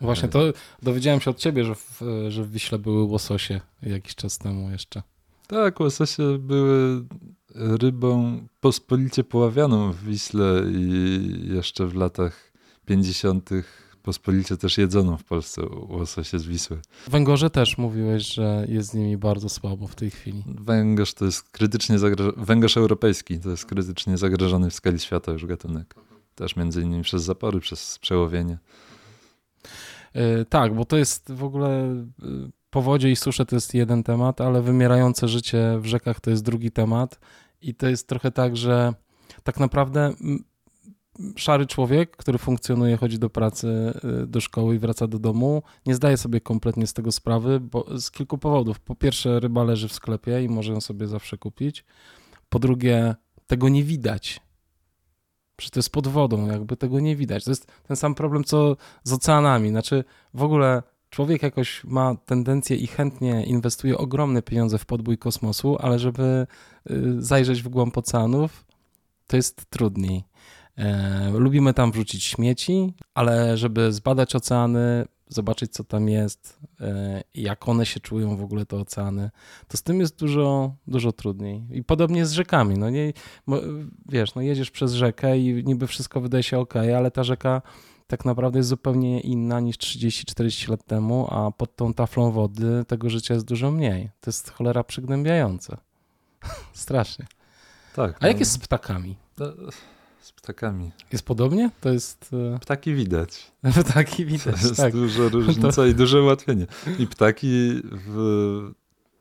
Właśnie to dowiedziałem się od ciebie, że w, że w Wiśle były łososie jakiś czas temu jeszcze. Tak, łososie były rybą pospolicie poławianą w Wiśle i jeszcze w latach 50. pospolicie też jedzono w Polsce łososie z Wisły. Węgorze też mówiłeś, że jest z nimi bardzo słabo w tej chwili. Węgorz to jest krytycznie zagrożony, węgorz europejski to jest krytycznie zagrożony w skali świata już gatunek. Też między innymi przez zapory, przez przełowienie. E, tak, bo to jest w ogóle e, powodzie i susze to jest jeden temat, ale wymierające życie w rzekach to jest drugi temat. I to jest trochę tak, że tak naprawdę szary człowiek, który funkcjonuje, chodzi do pracy, e, do szkoły i wraca do domu, nie zdaje sobie kompletnie z tego sprawy, bo z kilku powodów. Po pierwsze, ryba leży w sklepie i może ją sobie zawsze kupić. Po drugie, tego nie widać. Przecież to jest pod wodą, jakby tego nie widać. To jest ten sam problem, co z oceanami. Znaczy, w ogóle człowiek jakoś ma tendencję i chętnie inwestuje ogromne pieniądze w podbój kosmosu, ale żeby y, zajrzeć w głąb oceanów, to jest trudniej. E, lubimy tam wrzucić śmieci, ale żeby zbadać oceany, zobaczyć, co tam jest, e, jak one się czują w ogóle, te oceany, to z tym jest dużo, dużo trudniej. I podobnie z rzekami. No nie, wiesz, no jedziesz przez rzekę i niby wszystko wydaje się ok, ale ta rzeka tak naprawdę jest zupełnie inna niż 30-40 lat temu, a pod tą taflą wody tego życia jest dużo mniej. To jest cholera przygnębiające. Strasznie. Tak. A no. jak jest z ptakami? No, z ptakami. Jest podobnie? To jest. E, ptaki widać. ptaki widać. To jest tak. duża różnica to... i duże ułatwienie. I ptaki w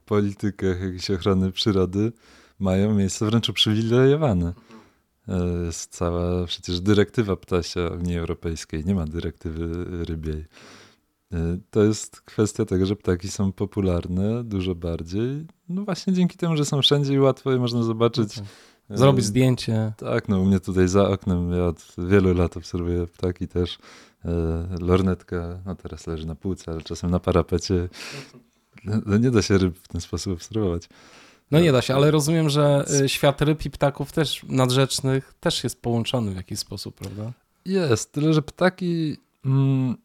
politykach jakiejś ochrony przyrody mają miejsce wręcz uprzywilejowane. E, jest cała przecież dyrektywa ptasia Unii Europejskiej, nie ma dyrektywy rybiej. E, to jest kwestia tego, że ptaki są popularne dużo bardziej. No właśnie dzięki temu, że są wszędzie i łatwo je można zobaczyć. No tak. Zrobić zdjęcie. Tak, no u mnie tutaj za oknem, ja od wielu lat obserwuję ptaki też. Lornetka, no teraz leży na półce, ale czasem na parapecie. No nie da się ryb w ten sposób obserwować. No nie da się, ale rozumiem, że y, świat ryb i ptaków też nadrzecznych też jest połączony w jakiś sposób, prawda? Jest, tyle że ptaki mm,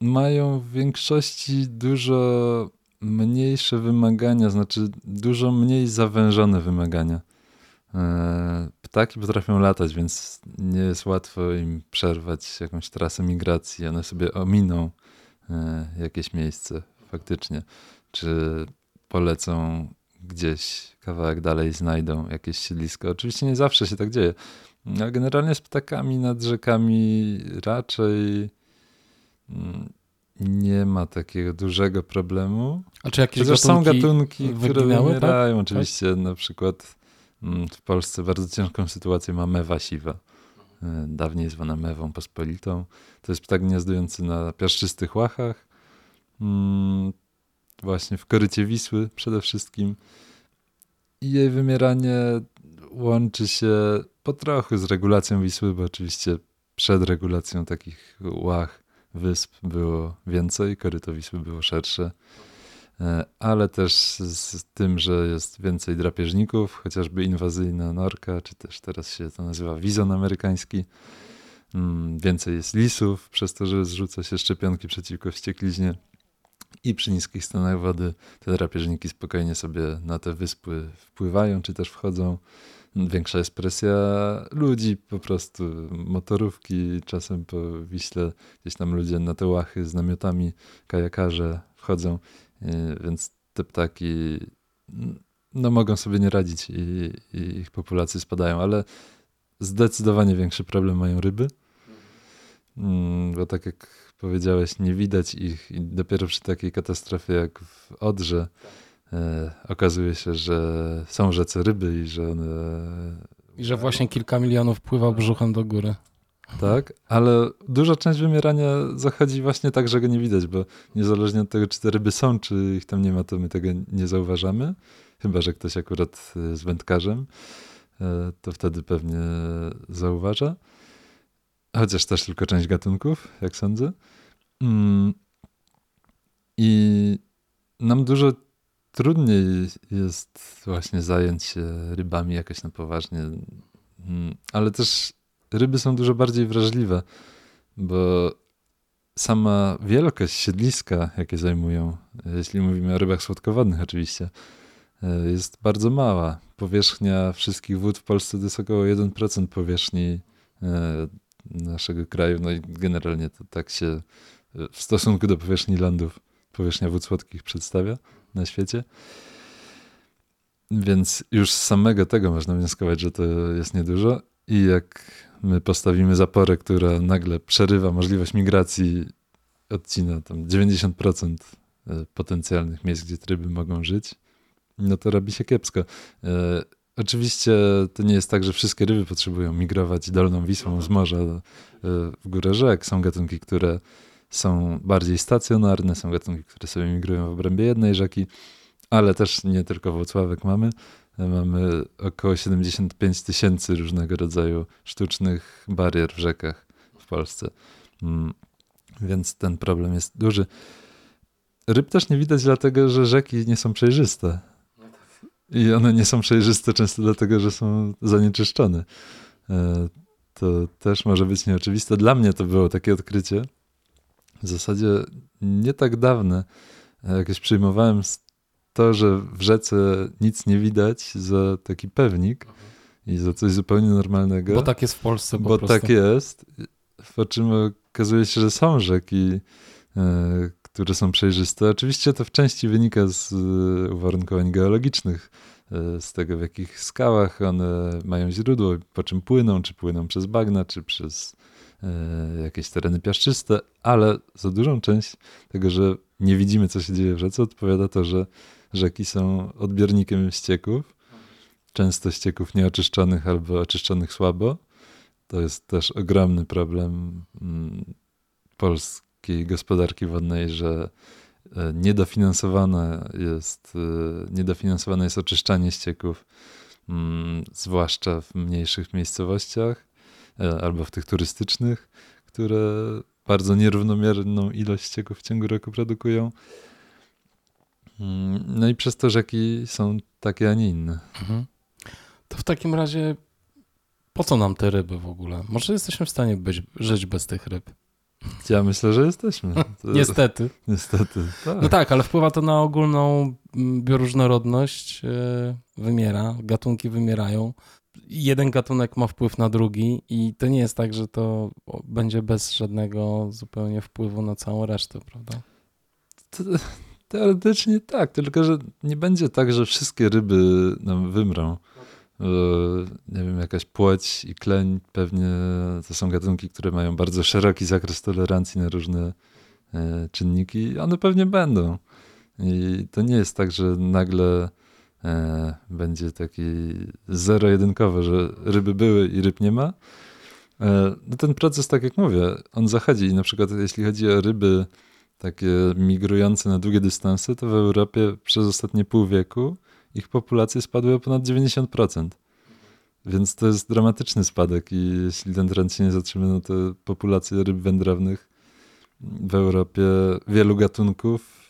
mają w większości dużo mniejsze wymagania, znaczy dużo mniej zawężone wymagania. E, ptaki potrafią latać, więc nie jest łatwo im przerwać jakąś trasę migracji. One sobie ominą e, jakieś miejsce faktycznie. Czy polecą gdzieś kawałek dalej znajdą jakieś siedlisko. Oczywiście nie zawsze się tak dzieje, ale generalnie z ptakami nad rzekami raczej mm, nie ma takiego dużego problemu. A czy jakieś gatunki są gatunki, które wymierają. Tak? Oczywiście tak? na przykład w Polsce bardzo ciężką sytuację ma mewa siwa. E, dawniej zwana mewą pospolitą. To jest ptak gniazdujący na piaszczystych łachach. Mm, właśnie w korycie Wisły przede wszystkim. I jej wymieranie łączy się po trochu z regulacją Wisły, bo oczywiście przed regulacją takich łach, wysp było więcej, koryto Wisły było szersze, ale też z tym, że jest więcej drapieżników, chociażby inwazyjna norka, czy też teraz się to nazywa wizon amerykański. Mm, więcej jest lisów, przez to, że zrzuca się szczepionki przeciwko wściekliźnie i przy niskich stanach wody te drapieżniki spokojnie sobie na te wyspy wpływają, czy też wchodzą. Większa jest presja ludzi, po prostu motorówki, czasem po Wiśle gdzieś tam ludzie na te łachy z namiotami, kajakarze wchodzą, więc te ptaki no, mogą sobie nie radzić i, i ich populacje spadają, ale zdecydowanie większy problem mają ryby, mm, bo tak jak powiedziałeś, nie widać ich i dopiero przy takiej katastrofie jak w Odrze e, okazuje się, że są rzece ryby i że one... I że właśnie kilka milionów pływa brzuchem do góry. Tak, ale duża część wymierania zachodzi właśnie tak, że go nie widać, bo niezależnie od tego, czy te ryby są, czy ich tam nie ma, to my tego nie zauważamy. Chyba, że ktoś akurat z wędkarzem, e, to wtedy pewnie zauważa. Chociaż też tylko część gatunków, jak sądzę. Mm. I nam dużo trudniej jest właśnie zająć się rybami jakoś na poważnie. Mm. Ale też ryby są dużo bardziej wrażliwe, bo sama wielkość siedliska, jakie zajmują, jeśli mówimy o rybach słodkowodnych oczywiście, e, jest bardzo mała. Powierzchnia wszystkich wód w Polsce to jest około 1% powierzchni e, naszego kraju. No i generalnie to tak się w stosunku do powierzchni lądów powierzchnia wód słodkich przedstawia na świecie. Więc już z samego tego można wnioskować, że to jest niedużo. I jak my postawimy zaporę, która nagle przerywa możliwość migracji, odcina tam 90% e, potencjalnych miejsc, gdzie tryby mogą żyć, no to robi się kiepsko. E, Oczywiście to nie jest tak, że wszystkie ryby potrzebują migrować dolną Wisłą z morza e, w górę rzek. Są gatunki, które są bardziej stacjonarne, są gatunki, które sobie migrują w obrębie jednej rzeki, ale też nie tylko Włocławek mamy. Mamy około 75 tysięcy różnego rodzaju sztucznych barier w rzekach w Polsce. Mm, więc ten problem jest duży. Ryb też nie widać dlatego, że rzeki nie są przejrzyste. I one nie są przejrzyste często dlatego, że są zanieczyszczone. E, to też może być nieoczywiste. Dla mnie to było takie odkrycie. W zasadzie nie tak dawne. Jakieś przyjmowałem to, że w rzece nic nie widać za taki pewnik i za coś zupełnie normalnego. Bo tak jest w Polsce po Bo prostu. tak jest. Po czym okazuje się, że są rzeki, e, które są przejrzyste. Oczywiście to w części wynika z e, uwarunkowań geologicznych, e, z tego w jakich skałach one mają źródło, po czym płyną, czy płyną przez bagna, czy przez jakieś tereny piaszczyste, ale za dużą część tego, że nie widzimy, co się dzieje w rzece, odpowiada to, że rzeki są odbiornikiem ścieków, często ścieków nieoczyszczonych albo oczyszczonych słabo, to jest też ogromny problem mm, polskiej gospodarki wodnej, że e, niedofinansowane jest, e, niedofinansowane jest oczyszczanie ścieków, mm, zwłaszcza w mniejszych miejscowościach e, albo w tych turystycznych, które bardzo nierównomierną ilość ścieków w ciągu roku produkują. Mm, no i przez to rzeki są takie, a nie inne. Mhm. To w takim razie po co nam te ryby w ogóle? Może jesteśmy w stanie być, żyć bez tych ryb? Ja myślę, że jesteśmy. To... Niestety. Niestety. Tak. No tak, ale wpływa to na ogólną mm, bioróżnorodność. E, wymiera, gatunki wymierają. Jeden gatunek ma wpływ na drugi, i to nie jest tak, że to będzie bez żadnego zupełnie wpływu na całą resztę, prawda? Teoretycznie tak, tylko że nie będzie tak, że wszystkie ryby nam wymrą. E, nie wiem, jakaś płeć i kleń pewnie to są gatunki, które mają bardzo szeroki zakres tolerancji na różne e, czynniki. One pewnie będą. I to nie jest tak, że nagle e, będzie taki zero-jedynkowy, że ryby były i ryb nie ma. No ten proces, tak jak mówię, on zachodzi i na przykład jeśli chodzi o ryby takie migrujące na długie dystanse, to w Europie przez ostatnie pół wieku ich populacje spadły o ponad 90%. Więc to jest dramatyczny spadek i jeśli ten trend się nie zatrzyma, no to populacje ryb wędrownych w Europie, wielu gatunków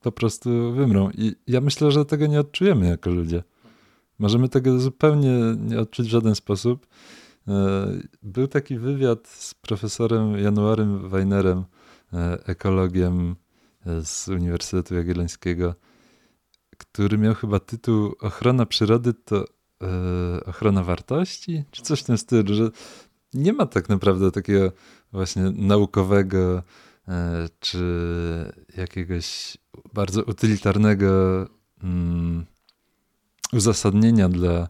po prostu wymrą. I ja myślę, że tego nie odczujemy jako ludzie. Możemy tego zupełnie nie odczuć w żaden sposób. E, był taki wywiad z profesorem Januarym Weinerem, ekologiem z Uniwersytetu Jagiellońskiego, który miał chyba tytuł Ochrona przyrody to e, ochrona wartości, czy coś w tym stylu, że nie ma tak naprawdę takiego właśnie naukowego e, czy jakiegoś bardzo utylitarnego mm, uzasadnienia dla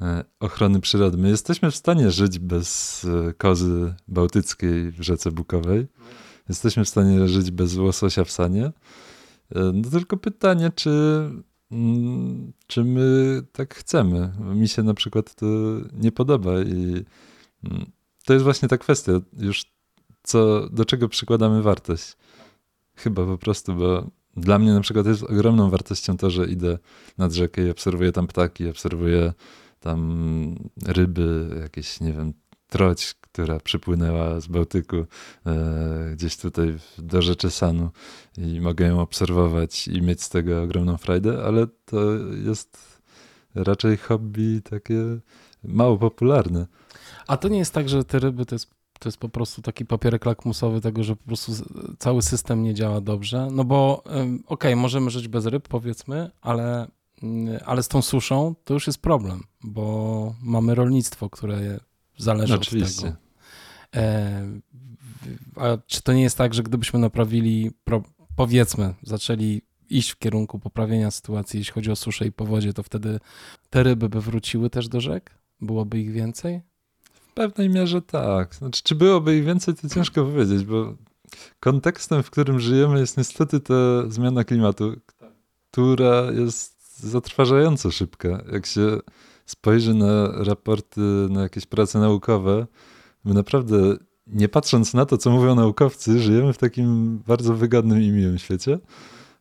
e, ochrony przyrody. My jesteśmy w stanie żyć bez e, kozy bałtyckiej w rzece Bukowej. Jesteśmy w stanie żyć bez łososia w sanie. E, no tylko pytanie, czy, mm, czy my tak chcemy. Mi się na przykład to nie podoba i mm, to jest właśnie ta kwestia już co, do czego przykładamy wartość. Chyba po prostu, bo dla mnie na przykład jest ogromną wartością to, że idę nad rzekę i obserwuję tam ptaki, obserwuję tam ryby, jakieś, nie wiem, troć, która przypłynęła z Bałtyku e, gdzieś tutaj do rzeczy Sanu i mogę ją obserwować i mieć z tego ogromną frajdę, ale to jest raczej hobby takie mało popularne. A to nie jest tak, że te ryby to jest to jest po prostu taki papierek lakmusowy tego, że po prostu cały system nie działa dobrze. No bo okej, okay, możemy żyć bez ryb, powiedzmy, ale, mm, ale z tą suszą to już jest problem, bo mamy rolnictwo, które zależy Oczywiście. od tego. E, a czy to nie jest tak, że gdybyśmy naprawili, powiedzmy, zaczęli iść w kierunku poprawienia sytuacji, jeśli chodzi o suszę i powodzie, to wtedy te ryby by wróciły też do rzek? Byłoby ich więcej? W pewnej mierze tak. Znaczy, czy byłoby ich więcej, to ciężko powiedzieć, bo kontekstem, w którym żyjemy, jest niestety ta zmiana klimatu, która jest zatrważająco szybka. Jak się spojrzy na raporty, na jakieś prace naukowe, my naprawdę, nie patrząc na to, co mówią naukowcy, żyjemy w takim bardzo wygodnym i miłym świecie.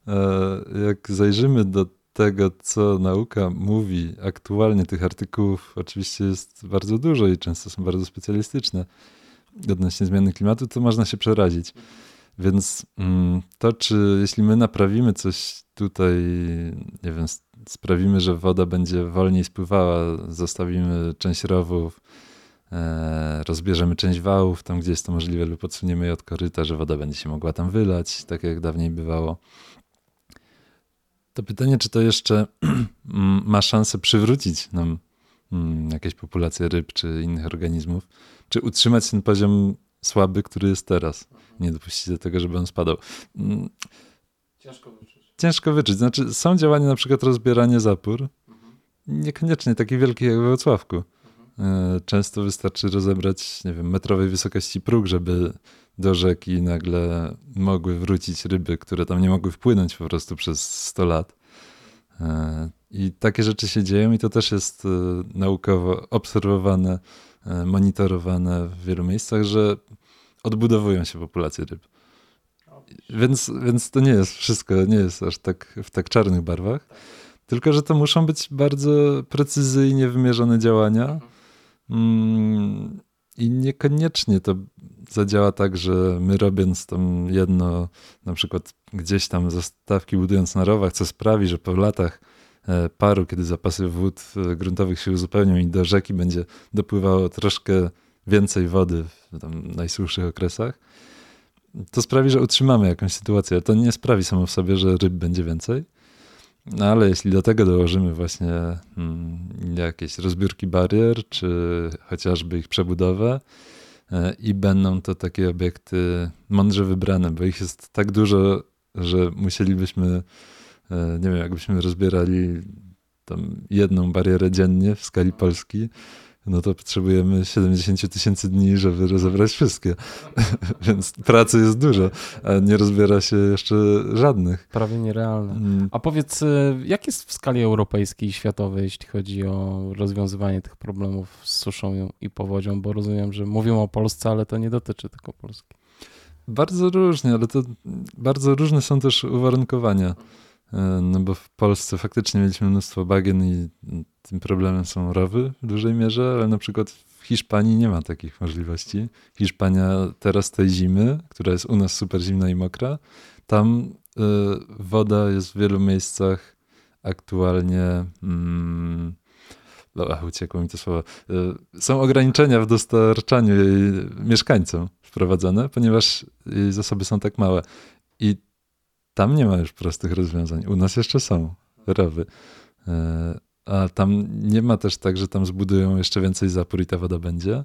E, jak zajrzymy do tego, co nauka mówi aktualnie, tych artykułów oczywiście jest bardzo dużo i często są bardzo specjalistyczne odnośnie zmiany klimatu, to można się przerazić. Więc mm, to, czy jeśli my naprawimy coś tutaj, nie wiem, sprawimy, że woda będzie wolniej spływała, zostawimy część rowów, e, rozbierzemy część wałów, tam gdzie jest to możliwe, lub odsuniemy je od koryta, że woda będzie się mogła tam wylać, tak jak dawniej bywało. To pytanie, czy to jeszcze ma szansę przywrócić nam mm, jakieś populacje ryb czy innych organizmów, czy utrzymać ten poziom słaby, który jest teraz. Nie dopuścić do tego, żeby on spadał. Mm, Ciężko wyczuć. Ciężko wyczuć. Znaczy, są działania na przykład rozbieranie zapór. Niekoniecznie takie wielkie jak we Wrocławku. E, często wystarczy rozebrać, nie wiem, metrowej wysokości próg, żeby do rzeki nagle mogły wrócić ryby, które tam nie mogły wpłynąć po prostu przez 100 lat. E, I takie rzeczy się dzieją, i to też jest e, naukowo obserwowane monitorowane w wielu miejscach, że odbudowują się populacje ryb. Więc, więc to nie jest wszystko, nie jest aż tak w tak czarnych barwach. Tylko, że to muszą być bardzo precyzyjnie wymierzone działania. Mm, I niekoniecznie to zadziała tak, że my robiąc tam jedno, na przykład gdzieś tam zastawki budując na rowach, co sprawi, że po latach e, paru, kiedy zapasy wód e, gruntowych się uzupełnią i do rzeki będzie dopływało troszkę więcej wody w tam najsuchszych okresach, to sprawi, że utrzymamy jakąś sytuację. To nie sprawi samo w sobie, że ryb będzie więcej, no ale jeśli do tego dołożymy właśnie mm, jakieś rozbiórki barier, czy chociażby ich przebudowę, e, i będą to takie obiekty mądrze wybrane, bo ich jest tak dużo, że musielibyśmy, e, nie wiem, jakbyśmy rozbierali jedną barierę dziennie w skali Polski, no to potrzebujemy 70 tysięcy dni, żeby rozebrać wszystkie. Więc pracy jest dużo, a nie rozbiera się jeszcze żadnych. Prawie nierealne. Mm. A powiedz, y, jak jest w skali europejskiej i światowej, jeśli chodzi o rozwiązywanie tych problemów z suszą i powodzią? Bo rozumiem, że mówią o Polsce, ale to nie dotyczy tylko Polski. Bardzo różnie, ale to bardzo różne są też uwarunkowania. E, no bo w Polsce faktycznie mieliśmy mnóstwo bagien i tym problemem są rowy w dużej mierze, ale na przykład w Hiszpanii nie ma takich możliwości. Hiszpania teraz tej zimy, która jest u nas super zimna i mokra, tam y, woda jest w wielu miejscach aktualnie. Mm, Ach, uciekło mi to słowo. Y, są ograniczenia w dostarczaniu jej mieszkańcom wprowadzone, ponieważ jej zasoby są tak małe. I tam nie ma już prostych rozwiązań. U nas jeszcze są rowy. E, a tam nie ma też tak, że tam zbudują jeszcze więcej zapór i ta woda będzie,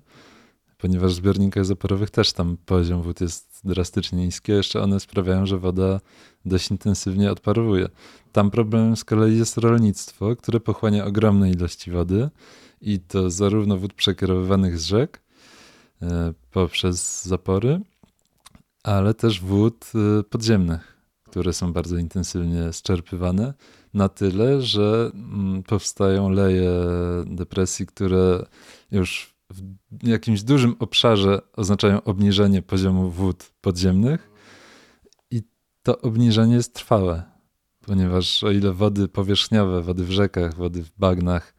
ponieważ w zbiornikach zaporowych też tam poziom wód jest drastycznie niski, a jeszcze one sprawiają, że woda dość intensywnie odparowuje. Tam problemem z kolei jest rolnictwo, które pochłania ogromne ilości wody i to zarówno wód przekierowywanych z rzek e, poprzez zapory, ale też wód e, podziemnych które są bardzo intensywnie zczerpywane, na tyle, że mm, powstają leje depresji, które już w jakimś dużym obszarze oznaczają obniżenie poziomu wód podziemnych. I to obniżenie jest trwałe, ponieważ o ile wody powierzchniowe, wody w rzekach, wody w bagnach,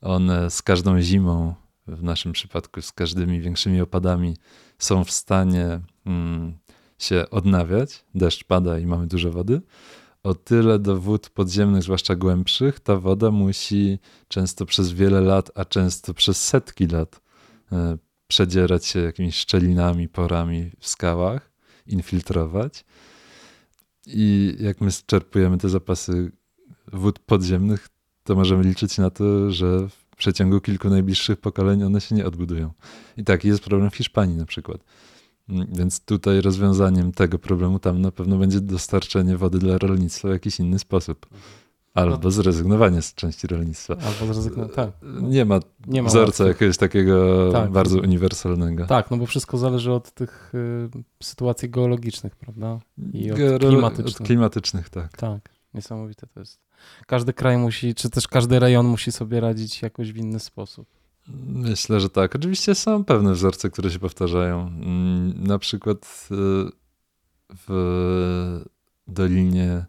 one z każdą zimą, w naszym przypadku z każdymi większymi opadami, są w stanie mm, się odnawiać, deszcz pada i mamy dużo wody, o tyle do wód podziemnych, zwłaszcza głębszych, ta woda musi często przez wiele lat, a często przez setki lat e, przedzierać się jakimiś szczelinami, porami w skałach, infiltrować. I jak my czerpujemy te zapasy wód podziemnych, to możemy liczyć na to, że w przeciągu kilku najbliższych pokoleń one się nie odbudują. I taki jest problem w Hiszpanii na przykład. Mm, więc tutaj rozwiązaniem tego problemu tam na pewno będzie dostarczenie wody dla rolnictwa w jakiś inny sposób. Albo no. zrezygnowanie z części rolnictwa. Albo zrezygnowanie, tak. Nie ma, nie ma wzorca jakiegoś takiego tak. bardzo uniwersalnego. Tak, no bo wszystko zależy od tych y, sytuacji geologicznych, prawda? I od Geolo klimatycznych. Od klimatycznych, tak. Tak, niesamowite to jest. Każdy kraj musi, czy też każdy rejon musi sobie radzić jakoś w inny sposób. Myślę, że tak. Oczywiście są pewne wzorce, które się powtarzają. Mm, na przykład y, w dolinie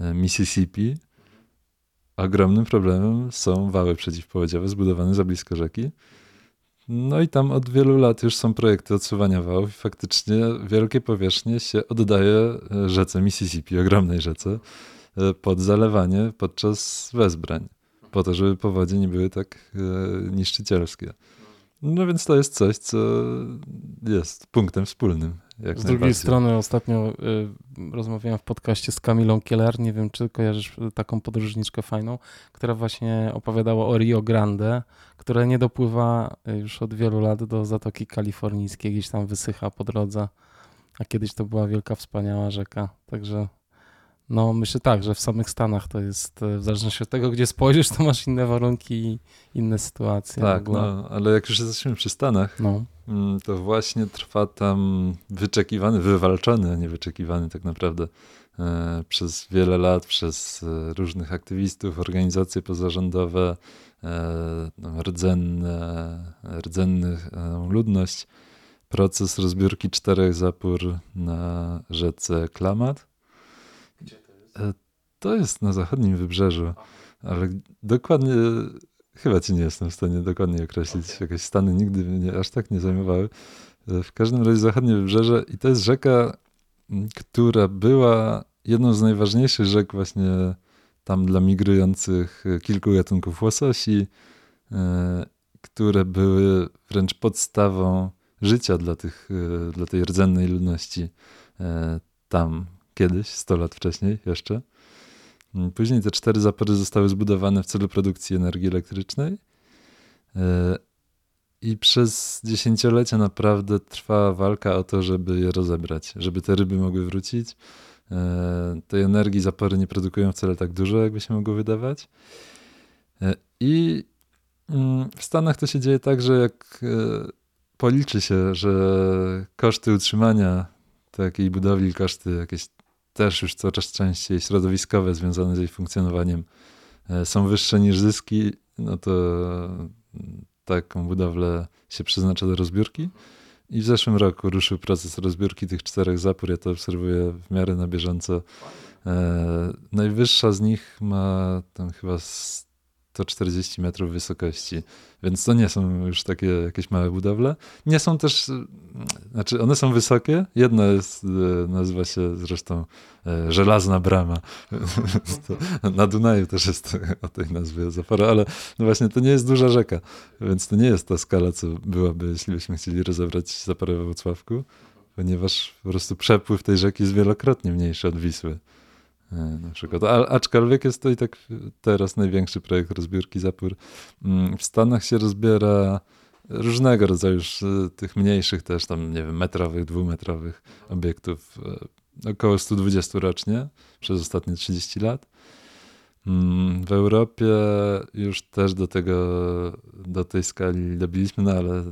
y, Mississippi ogromnym problemem są wały przeciwpowodziowe zbudowane za blisko rzeki. No i tam od wielu lat już są projekty odsuwania wałów i faktycznie wielkie powierzchnie się oddaje y, rzece Mississippi, ogromnej rzece, pod zalewanie podczas wezbrań po to, żeby powodzie nie były tak e, niszczycielskie. No więc to jest coś, co jest punktem wspólnym. z drugiej strony ostatnio y, rozmawiałem w podcaście z Kamilą Kieler, nie wiem czy kojarzysz taką podróżniczkę fajną, która właśnie opowiadała o Rio Grande, które nie dopływa już od wielu lat do Zatoki Kalifornijskiej, gdzieś tam wysycha po drodze, a kiedyś to była wielka, wspaniała rzeka, także no myślę tak, że w samych Stanach to jest, e, w zależności od tego, gdzie spojrzysz, to masz inne warunki i inne sytuacje. Tak, no, ale jak już jesteśmy przy Stanach, no. to właśnie trwa tam wyczekiwany, wywalczony, a nie wyczekiwany tak naprawdę e, przez wiele lat przez e, różnych aktywistów, organizacje pozarządowe, no, rdzenne, rdzennych ludność proces rozbiórki czterech zapór na rzece Klamat. Gdzie to jest? Na zachodnim wybrzeżu, ale dokładnie Chyba ci nie jestem w stanie dokładnie określić. Okay. Jakieś stany nigdy mnie aż tak nie zajmowały. W każdym razie zachodnie wybrzeże i to jest rzeka, która była jedną z najważniejszych rzek właśnie tam dla migrujących kilku gatunków łososi, e, które były wręcz podstawą życia dla, tych, e, dla tej rdzennej ludności e, tam kiedyś, 100 lat wcześniej jeszcze. Mm, później te cztery zapory zostały zbudowane w celu produkcji energii elektrycznej. E, I przez dziesięciolecia naprawdę trwała walka o to, żeby je rozebrać, żeby te ryby mogły wrócić. E, tej energii zapory nie produkują wcale tak dużo, jakby się mogło wydawać. E, I mm, w Stanach to się dzieje tak, że jak policzy się, że koszty utrzymania takiej budowli, koszty jakieś też już coraz częściej środowiskowe związane z jej funkcjonowaniem e, są wyższe niż zyski, no to mm, taką budowlę się przeznacza do rozbiórki. I w zeszłym roku ruszył proces rozbiórki tych czterech zapór. Ja to obserwuję w miarę na bieżąco. E, najwyższa z nich ma tam chyba 140 metrów wysokości, więc to nie są już takie jakieś małe budowle. Nie są też, znaczy one są wysokie. Jedna jest, e, nazywa się zresztą e, Żelazna Brama. Na Dunaju też jest o tej nazwie zapora, ale no właśnie to nie jest duża rzeka, więc to nie jest ta skala, co byłaby, jeśli byśmy chcieli rozebrać zaporę we Wrocławku, ponieważ po prostu przepływ tej rzeki jest wielokrotnie mniejszy od Wisły. E, na przykład. A, aczkolwiek jest to i tak teraz największy projekt rozbiórki zapór. Mm, w Stanach się rozbiera różnego rodzaju e, tych mniejszych też tam, nie wiem, metrowych, dwumetrowych obiektów. E, około 120 rocznie przez ostatnie 30 lat. Mm, w Europie już też do tego, do tej skali dobiliśmy, no ale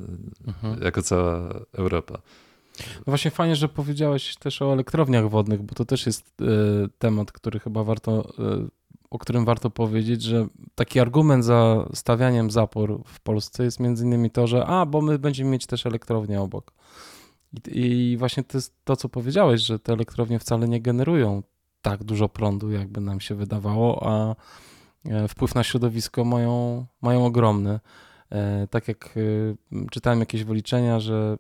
mhm. jako cała Europa. No właśnie fajnie, że powiedziałeś też o elektrowniach wodnych, bo to też jest y, temat, który chyba warto, y, o którym warto powiedzieć, że taki argument za stawianiem zapór w Polsce jest między innymi to, że a, bo my będziemy mieć też elektrownię obok. I, I, właśnie to jest to, co powiedziałeś, że te elektrownie wcale nie generują tak dużo prądu, jakby nam się wydawało, a e, wpływ na środowisko mają, mają ogromny. Tak jak czytałem jakieś wyliczenia, że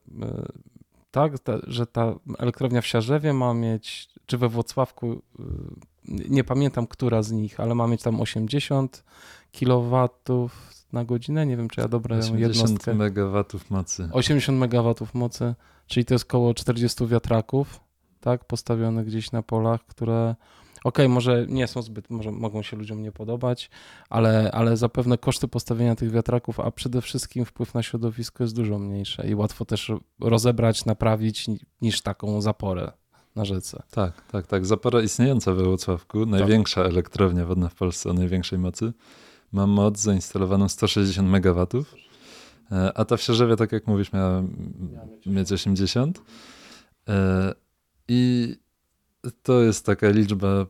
tak, ta, że ta elektrownia w Siarzewie ma mieć, czy we Włocławku, y, nie pamiętam, która z nich, ale ma mieć tam 80 kW na godzinę, nie wiem, czy ja dobrze 80 jednostkę. 80 MW mocy. 80 MW mocy, czyli to jest około 40 wiatraków, tak, postawionych gdzieś na polach, które Okej, okay, może nie są zbyt, może mogą się ludziom nie podobać, ale, ale zapewne koszty postawienia tych wiatraków, a przede wszystkim wpływ na środowisko jest dużo mniejsze i łatwo też rozebrać, naprawić niż taką zaporę na rzece. Tak, tak, tak. Zapora istniejąca we Włocławku, największa tak. elektrownia wodna w Polsce o największej mocy, ma moc zainstalowaną 160 MW, e, a ta w Sierzewie, tak jak mówisz, miała mieć 80. E, I to jest taka liczba,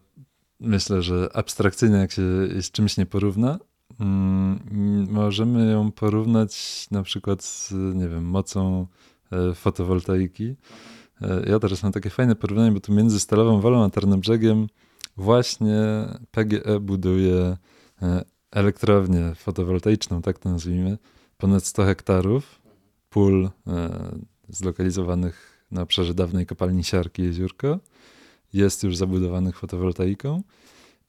myślę, że abstrakcyjna, jak się z czymś nie porówna. Mm, możemy ją porównać na przykład z, nie wiem, mocą e, fotowoltaiki. E, ja teraz mam takie fajne porównanie, bo tu między Stalową Wolą a Tarnobrzegiem właśnie PGE buduje e, elektrownię fotowoltaiczną, tak to nazwijmy, ponad 100 hektarów pól zlokalizowanych na obszarze dawnej kopalni Siarki Jeziórko jest już zabudowanych fotowoltaiką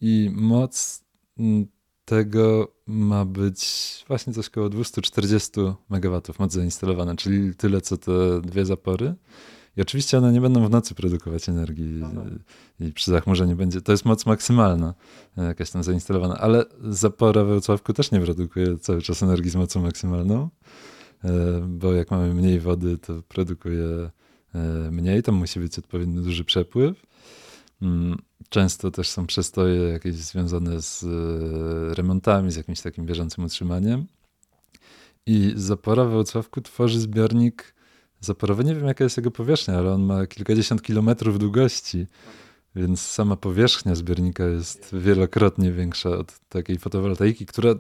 i moc mm, tego ma być właśnie coś około 240 MW moc zainstalowana, czyli tyle co te dwie zapory. I oczywiście one nie będą w nocy produkować energii i przy zachmurzeniu będzie. To jest moc maksymalna, e, jakaś tam zainstalowana, ale zapora we Wrocławku też nie produkuje cały czas energii z mocą maksymalną, e, bo jak mamy mniej wody, to produkuje e, mniej, tam musi być odpowiednio duży przepływ. Mm, często też są przestoje jakieś związane z e, remontami, z jakimś takim bieżącym utrzymaniem. I Zapora we Wrocławku tworzy zbiornik zaporowy. Nie wiem, jaka jest jego powierzchnia, ale on ma kilkadziesiąt kilometrów długości. Więc sama powierzchnia zbiornika jest wielokrotnie większa od takiej fotowoltaiki, która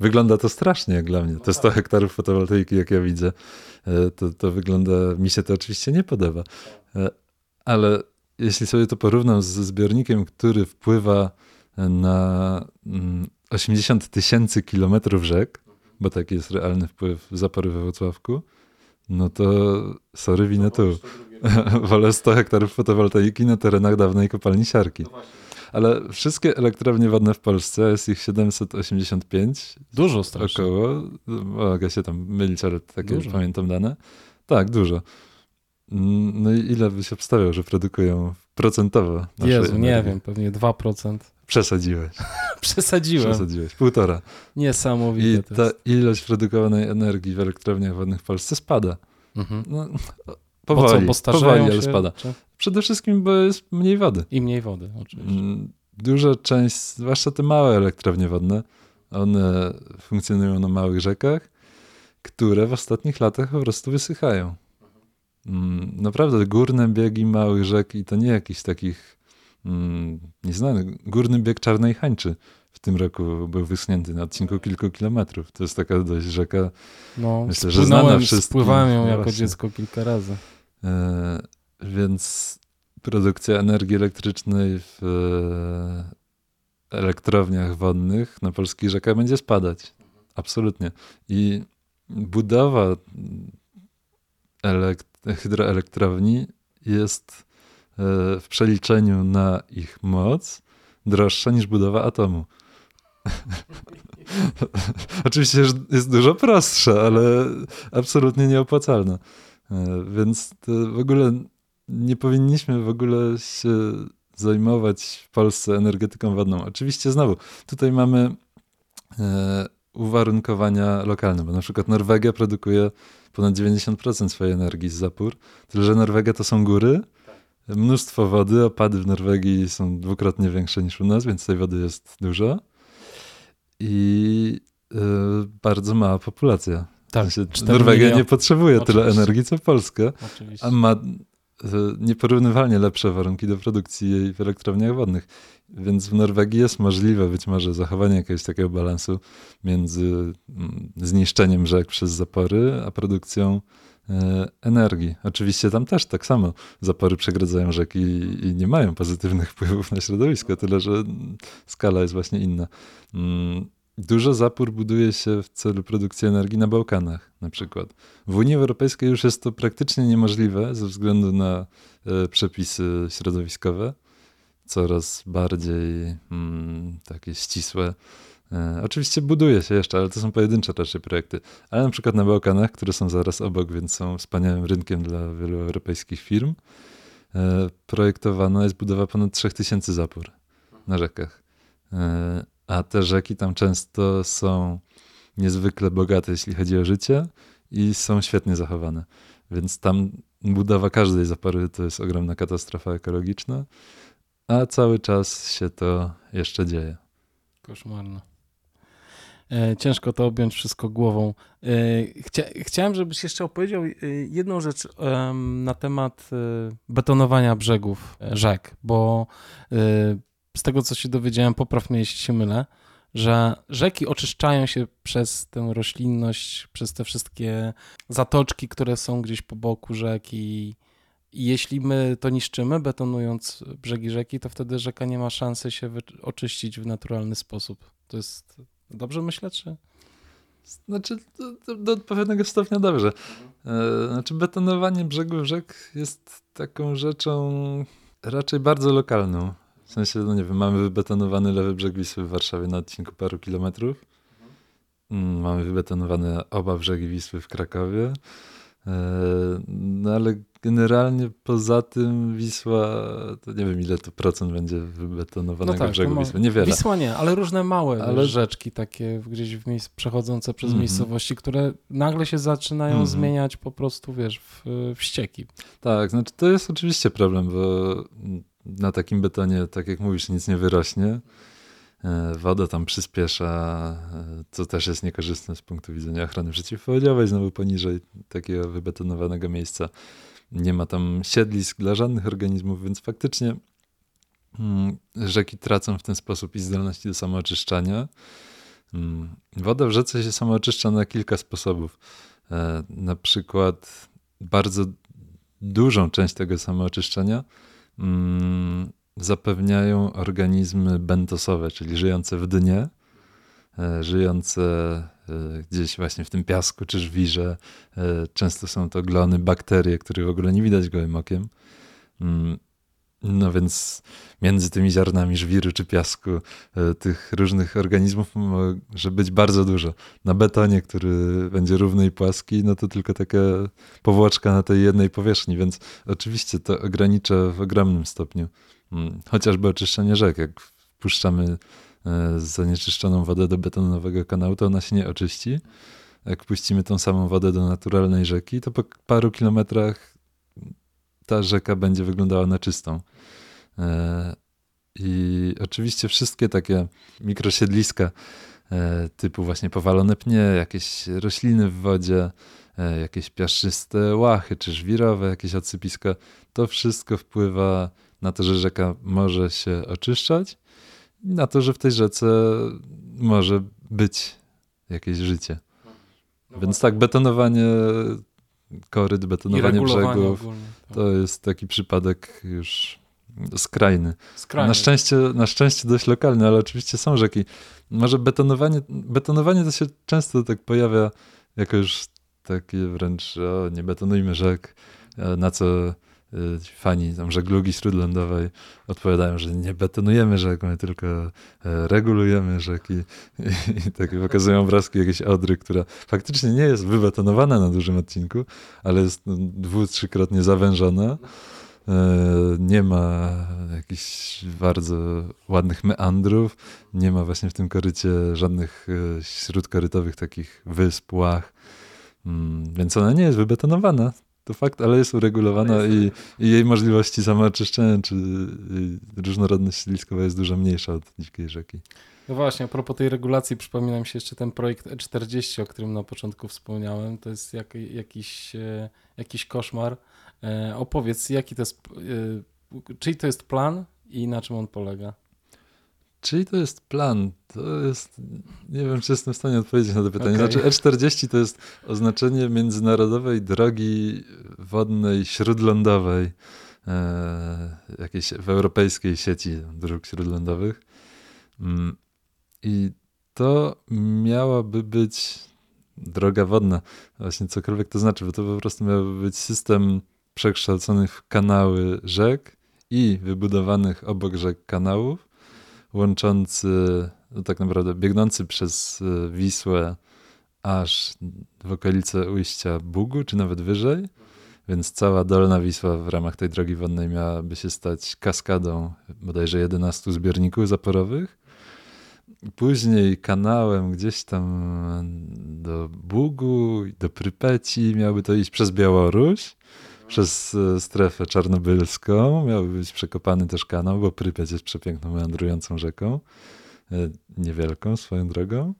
wygląda to strasznie jak dla mnie. Te 100 hektarów fotowoltaiki, jak ja widzę, e, to, to wygląda, mi się to oczywiście nie podoba. E, ale jeśli sobie to porównam ze zbiornikiem, który wpływa na 80 mm, tysięcy kilometrów rzek, bo taki jest realny wpływ zapory we Wrocławku, no to sorry, winę tu. Wolę 100 hektarów fotowoltaiki na terenach dawnej kopalni siarki. No Ale wszystkie elektrownie wodne w Polsce, jest ich 785. Dużo strasznie. Około. Mogę się tam mylić, ale takie dużo. pamiętam dane. Tak, dużo. No i ile by się obstawiał, że produkują procentowo? Jezu, nie wiem, pewnie 2%. Przesadziłeś. Przesadziłem. Przesadziłeś. Półtora. Niesamowite. I ta ilość produkowanej energii w elektrowniach wodnych w Polsce spada. Mhm. No, powoli, bo co, powoli, ale spada. Czy? Przede wszystkim, bo jest mniej wody. I mniej wody, oczywiście. Mm, duża część, zwłaszcza te małe elektrownie wodne, one funkcjonują na małych rzekach, które w ostatnich latach po prostu wysychają. Mm, naprawdę górne biegi małych rzek i to nie jakichś takich mm, nieznany. Górny bieg Czarnej Hańczy w tym roku był wyschnięty na odcinku kilku kilometrów. To jest taka dość rzeka, no, myślę, że znana wszystkim. Spływałem ją no jako dziecko kilka razy. E, więc produkcja energii elektrycznej w e, elektrowniach wodnych na polskich rzekach będzie spadać. Absolutnie. I budowa hydroelektrowni jest e, w przeliczeniu na ich moc droższa niż budowa atomu. Oczywiście jest dużo prostsza, ale absolutnie nieopłacalna. E, więc w ogóle nie powinniśmy w ogóle się zajmować w Polsce energetyką wodną. Oczywiście znowu, tutaj mamy e, uwarunkowania lokalne, bo na przykład Norwegia produkuje ponad 90% swojej energii z zapór, tyle że Norwegia to są góry, mnóstwo wody, opady w Norwegii są dwukrotnie większe niż u nas, więc tej wody jest dużo i y, bardzo mała populacja. Tak, w sensie, Norwegia nie potrzebuje Oczywiście. tyle energii co Polska, Oczywiście. a ma nieporównywalnie lepsze warunki do produkcji jej w elektrowniach wodnych. Więc w Norwegii jest możliwe być może zachowanie jakiegoś takiego balansu między mm, zniszczeniem rzek przez zapory, a produkcją e, energii. Oczywiście tam też tak samo zapory przegradzają rzeki i nie mają pozytywnych wpływów na środowisko, tyle że skala jest właśnie inna. Dużo zapór buduje się w celu produkcji energii na Bałkanach na przykład. W Unii Europejskiej już jest to praktycznie niemożliwe ze względu na e, przepisy środowiskowe coraz bardziej mm, takie ścisłe. E, oczywiście buduje się jeszcze, ale to są pojedyncze raczej projekty. Ale na przykład na Bałkanach, które są zaraz obok, więc są wspaniałym rynkiem dla wielu europejskich firm, e, projektowana jest budowa ponad 3000 zapór na rzekach. A te rzeki tam często są niezwykle bogate, jeśli chodzi o życie i są świetnie zachowane. Więc tam budowa każdej zapory to jest ogromna katastrofa ekologiczna a cały czas się to jeszcze dzieje. Koszmarno. E, ciężko to objąć wszystko głową. E, chcia, chciałem, żebyś jeszcze opowiedział e, jedną rzecz na temat betonowania brzegów rzek, bo z tego, co się dowiedziałem, popraw mnie, jeśli się mylę, że rzeki oczyszczają się przez tę roślinność, przez te wszystkie zatoczki, które są gdzieś po boku rzeki i jeśli my to niszczymy, betonując brzegi rzeki, to wtedy rzeka nie ma szansy się oczyścić w naturalny sposób. To jest dobrze myślę, czy? Znaczy, do, do pewnego stopnia dobrze. E, znaczy, betonowanie brzegów rzek jest taką rzeczą raczej bardzo lokalną. W sensie, no nie wiem, mamy wybetonowany lewy brzeg Wisły w Warszawie na odcinku paru kilometrów. Mm, mamy wybetonowane oba brzegi Wisły w Krakowie. E, no ale generalnie poza tym Wisła, to nie wiem ile to procent będzie wybetonowanego no tak, brzegu ma... Wisły, niewiele. Wisła nie, ale różne małe ale... rzeczki takie gdzieś w miejsc, przechodzące przez mm -hmm. miejscowości, które nagle się zaczynają mm -hmm. zmieniać po prostu, wiesz, w, w ścieki. Tak, znaczy to jest oczywiście problem, bo na takim betonie, tak jak mówisz, nic nie wyrośnie. E, woda tam przyspiesza, e, co też jest niekorzystne z punktu widzenia ochrony przeciwpowodziowej, znowu poniżej takiego wybetonowanego miejsca. Nie ma tam siedlisk dla żadnych organizmów, więc faktycznie mm, rzeki tracą w ten sposób i zdolności do samooczyszczania. Mm, woda w rzece się samooczyszcza na kilka sposobów. E, na przykład bardzo dużą część tego samooczyszczenia zapewniają organizmy bentosowe, czyli żyjące w dnie, e, żyjące e, gdzieś właśnie w tym piasku czy żwirze. Często są to glony, bakterie, których w ogóle nie widać gołym okiem. No więc między tymi ziarnami żwiru czy piasku e, tych różnych organizmów może być bardzo dużo. Na betonie, który będzie równy i płaski, no to tylko taka powłoczka na tej jednej powierzchni, więc oczywiście to ogranicza w ogromnym stopniu. Mm, chociażby oczyszczenie rzek. Jak wpuszczamy e, zanieczyszczoną wodę do betonowego kanału, to ona się nie oczyści. Jak puścimy tą samą wodę do naturalnej rzeki, to po paru kilometrach ta rzeka będzie wyglądała na czystą. E, I oczywiście wszystkie takie mikrosiedliska e, typu właśnie powalone pnie, jakieś rośliny w wodzie, e, jakieś piaszczyste łachy czy żwirowe, jakieś odsypiska, to wszystko wpływa na to, że rzeka może się oczyszczać i na to, że w tej rzece może być jakieś życie. No Więc tak, betonowanie koryt, betonowanie brzegów. Ogólnie. To jest taki przypadek już skrajny. skrajny. Na, szczęście, na szczęście dość lokalny, ale oczywiście są rzeki. Może betonowanie, betonowanie to się często tak pojawia jako już takie wręcz, o, nie betonujmy rzek, na co fani tam żeglugi śródlądowej odpowiadają, że nie betonujemy rzek, my tylko e, regulujemy rzeki i, i pokazują obrazki jakiejś odry, która faktycznie nie jest wybetonowana na dużym odcinku, ale jest no, dwu, trzykrotnie zawężona. E, nie ma jakichś bardzo ładnych meandrów, nie ma właśnie w tym korycie żadnych e, śródkorytowych takich wysp, łach, mm, więc ona nie jest wybetonowana, to fakt, ale jest uregulowana jest... I, i, jej możliwości samooczyszczenia czy różnorodność siedliskowa jest dużo mniejsza od dzikiej rzeki. No właśnie, a propos tej regulacji, przypomina mi się jeszcze ten projekt E40, o którym na początku wspomniałem. To jest jak, jakiś, e, jakiś koszmar. E, opowiedz, jaki to jest, e, czyj to jest plan i na czym on polega? Czyli to jest plan? To jest. Nie wiem, czy jestem w stanie odpowiedzieć na to pytanie. Okay. Znaczy, E40 to jest oznaczenie międzynarodowej drogi wodnej śródlądowej, e, jakiejś w europejskiej sieci dróg śródlądowych. Mm, I to miałaby być droga wodna. Właśnie cokolwiek to znaczy, bo to po prostu miałby być system przekształconych w kanały rzek i wybudowanych obok rzek kanałów łączący, no tak naprawdę biegnący przez e, Wisłę aż w okolice ujścia Bugu, czy nawet wyżej. Więc cała Dolna Wisła w ramach tej drogi wodnej miałaby się stać kaskadą bodajże 11 zbiorników zaporowych. Później kanałem gdzieś tam do Bugu, do Prypeci miałoby to iść przez Białoruś przez e, strefę czarnobylską. Miał być przekopany też kanał, bo Prypiać jest przepiękną, meandrującą rzeką. E, niewielką swoją drogą.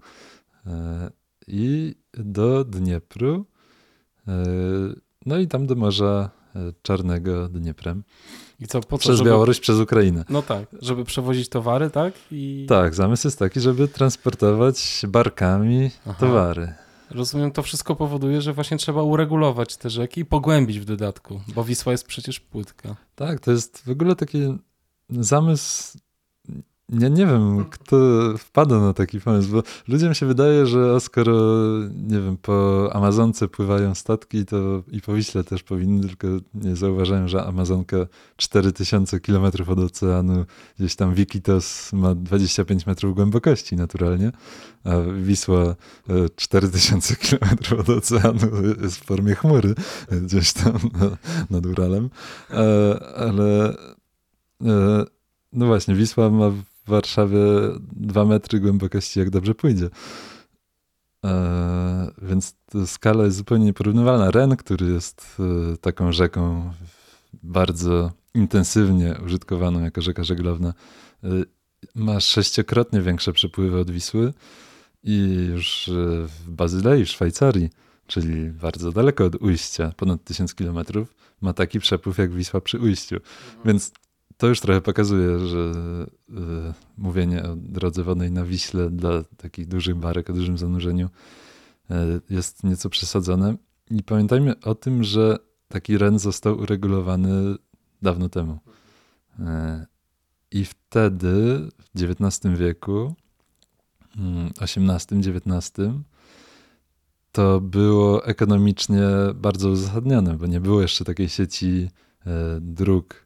E, I do Dniepru. No i tam do Morza Czarnego Dnieprem. I co, po co, przez żeby... Białoruś, przez Ukrainę. No tak, żeby przewozić towary, tak? I... Tak, zamysł jest taki, żeby transportować barkami Aha. towary. Rozumiem, to wszystko powoduje, że właśnie trzeba uregulować te rzeki i pogłębić w dodatku, bo Wisła jest przecież płytka. Tak, to jest w ogóle taki zamysł ja nie wiem, kto wpada na taki pomysł, bo ludziom się wydaje, że skoro, nie wiem, po Amazonce pływają statki, to i po Wiśle też powinny, tylko nie zauważają, że Amazonka 4000 km od oceanu, gdzieś tam Wikitos ma 25 metrów głębokości naturalnie, a Wisła 4000 e, km od oceanu jest w formie chmury, gdzieś tam nad Uralem, e, ale e, no właśnie, Wisła ma w Warszawie dwa metry głębokości, jak dobrze pójdzie. E, więc skala jest zupełnie nieporównywalna. Ren, który jest e, taką rzeką bardzo intensywnie użytkowaną jako rzeka żeglowna, e, ma sześciokrotnie większe przepływy od Wisły i już w Bazylei, w Szwajcarii, czyli bardzo daleko od ujścia, ponad tysiąc kilometrów, ma taki przepływ jak Wisła przy ujściu. Mhm. Więc to już trochę pokazuje, że y, mówienie o drodze wodnej na Wiśle dla takich dużych barek o dużym zanurzeniu y, jest nieco przesadzone. I pamiętajmy o tym, że taki REN został uregulowany dawno temu. Y, I wtedy, w XIX wieku, XVIII-XIX, mm, to było ekonomicznie bardzo uzasadnione, bo nie było jeszcze takiej sieci dróg E,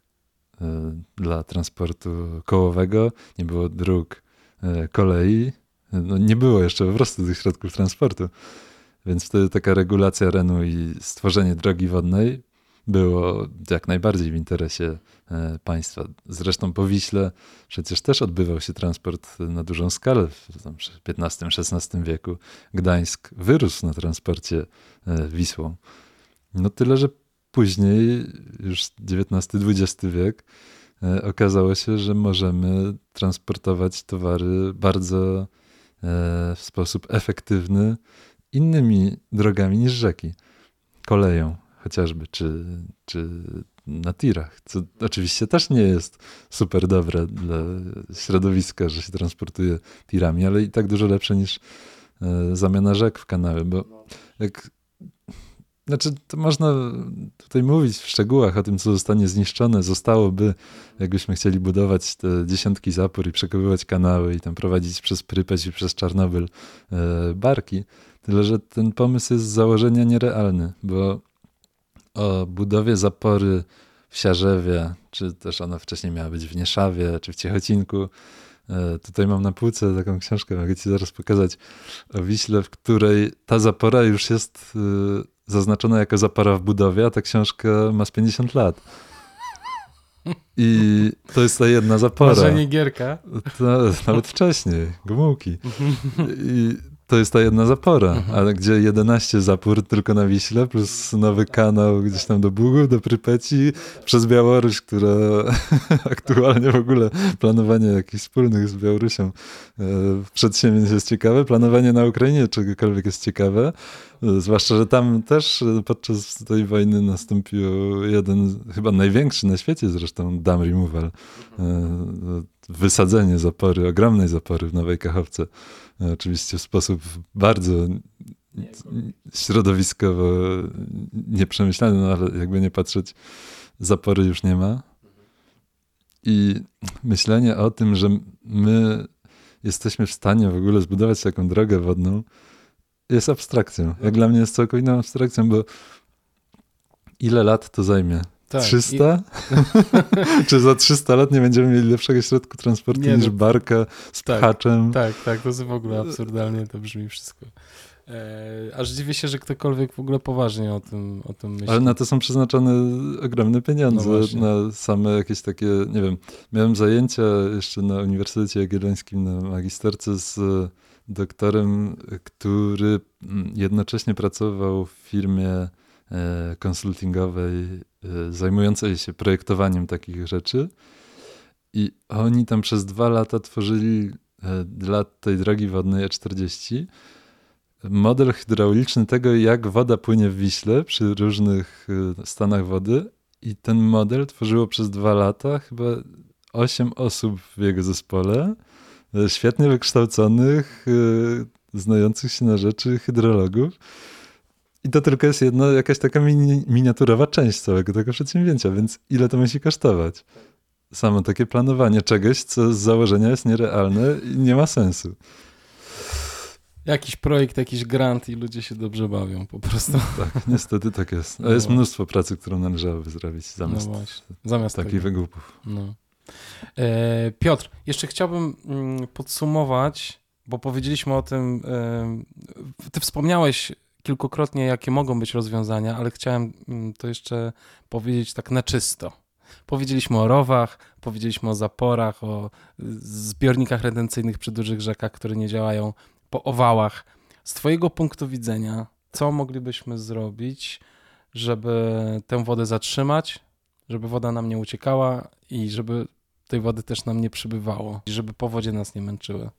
dla transportu kołowego, nie było dróg e, kolei, no nie było jeszcze po prostu tych środków transportu. Więc wtedy taka regulacja Renu i stworzenie drogi wodnej było jak najbardziej w interesie e, państwa. Zresztą po Wiśle przecież też odbywał się transport na dużą skalę w XV-XVI wieku. Gdańsk wyrósł na transporcie Wisłą. No tyle, że później, już XIX-XX wiek, e, okazało się, że możemy transportować towary bardzo e, w sposób efektywny innymi drogami niż rzeki. Koleją chociażby, czy, czy na tirach, co oczywiście też nie jest super dobre dla środowiska, że się transportuje tirami, ale i tak dużo lepsze niż e, zamiana rzek w kanały, bo jak znaczy, to można tutaj mówić w szczegółach o tym, co zostanie zniszczone. Zostałoby, jakbyśmy chcieli budować te dziesiątki zapór i przekowywać kanały i tam prowadzić przez Prypeć i przez Czarnobyl e, barki. Tyle, że ten pomysł jest z założenia nierealny, bo o budowie zapory w Siarzewie, czy też ona wcześniej miała być w Nieszawie, czy w Ciechocinku, e, Tutaj mam na półce taką książkę, mogę ci zaraz pokazać, o Wiśle, w której ta zapora już jest e, zaznaczona jako zapara w budowie, a ta książka ma z 50 lat. I to jest ta jedna zapora. Może nie gierka? Nawet wcześniej, Gomułki. I to jest ta jedna zapora, mhm. ale gdzie 11 zapór tylko na Wiśle, plus nowy kanał gdzieś tam do Bugów, do Prypeci, przez Białoruś, która aktualnie w ogóle planowanie jakichś wspólnych z Białorusią e, przedsięwzięć jest ciekawe, planowanie na Ukrainie czegokolwiek jest ciekawe, e, zwłaszcza, że tam też podczas tej wojny nastąpił jeden, chyba największy na świecie zresztą, dam removal, e, wysadzenie zapory, ogromnej zapory w Nowej Kachowce oczywiście w sposób bardzo środowiskowo nieprzemyślany, no ale jakby nie patrzeć, zapory już nie ma. I myślenie o tym, że my jesteśmy w stanie w ogóle zbudować taką drogę wodną, jest abstrakcją. Jak dla mnie jest całkowitą abstrakcją, bo ile lat to zajmie? Tak, 300? I... Czy za 300 lat nie będziemy mieli lepszego środku transportu nie, niż no, barka z tak, pchaczem? Tak, tak, to jest w ogóle absurdalnie to brzmi wszystko. E, aż dziwię się, że ktokolwiek w ogóle poważnie o tym, o tym myśli. Ale na to są przeznaczone ogromne pieniądze, no na same jakieś takie, nie wiem, miałem zajęcia jeszcze na Uniwersytecie Jagiellońskim na magisterce z doktorem, który mm, jednocześnie pracował w firmie E, konsultingowej e, zajmującej się projektowaniem takich rzeczy. I oni tam przez dwa lata tworzyli e, dla tej drogi wodnej E40 model hydrauliczny tego, jak woda płynie w Wiśle przy różnych stanach wody. I ten model tworzyło przez dwa lata chyba osiem osób w jego zespole, świetnie wykształconych, znających się na rzeczy hydrologów. I to tylko jest jedna jakaś taka mini, miniaturowa część całego tego przedsięwzięcia, więc ile to musi kosztować? Samo takie planowanie czegoś, co z założenia jest nierealne i nie ma sensu. Jakiś projekt, jakiś grant i ludzie się dobrze bawią po prostu. Tak, niestety tak jest. A jest no. mnóstwo pracy, którą należałoby zrobić zamiast, no zamiast takich tego. wygłupów. No. E, Piotr, jeszcze chciałbym mm, podsumować, bo powiedzieliśmy o tym, e, ty wspomniałeś kilkukrotnie, jakie mogą być rozwiązania, ale chciałem mm, to jeszcze powiedzieć tak na czysto. Powiedzieliśmy o rowach, powiedzieliśmy o zaporach, o zbiornikach retencyjnych przy dużych rzekach, które nie działają, po owałach. Z Twojego punktu widzenia, co moglibyśmy zrobić, żeby tę wodę zatrzymać, żeby woda nam nie uciekała i żeby tej wody też nam nie przybywało, i żeby powodzie nas nie męczyły?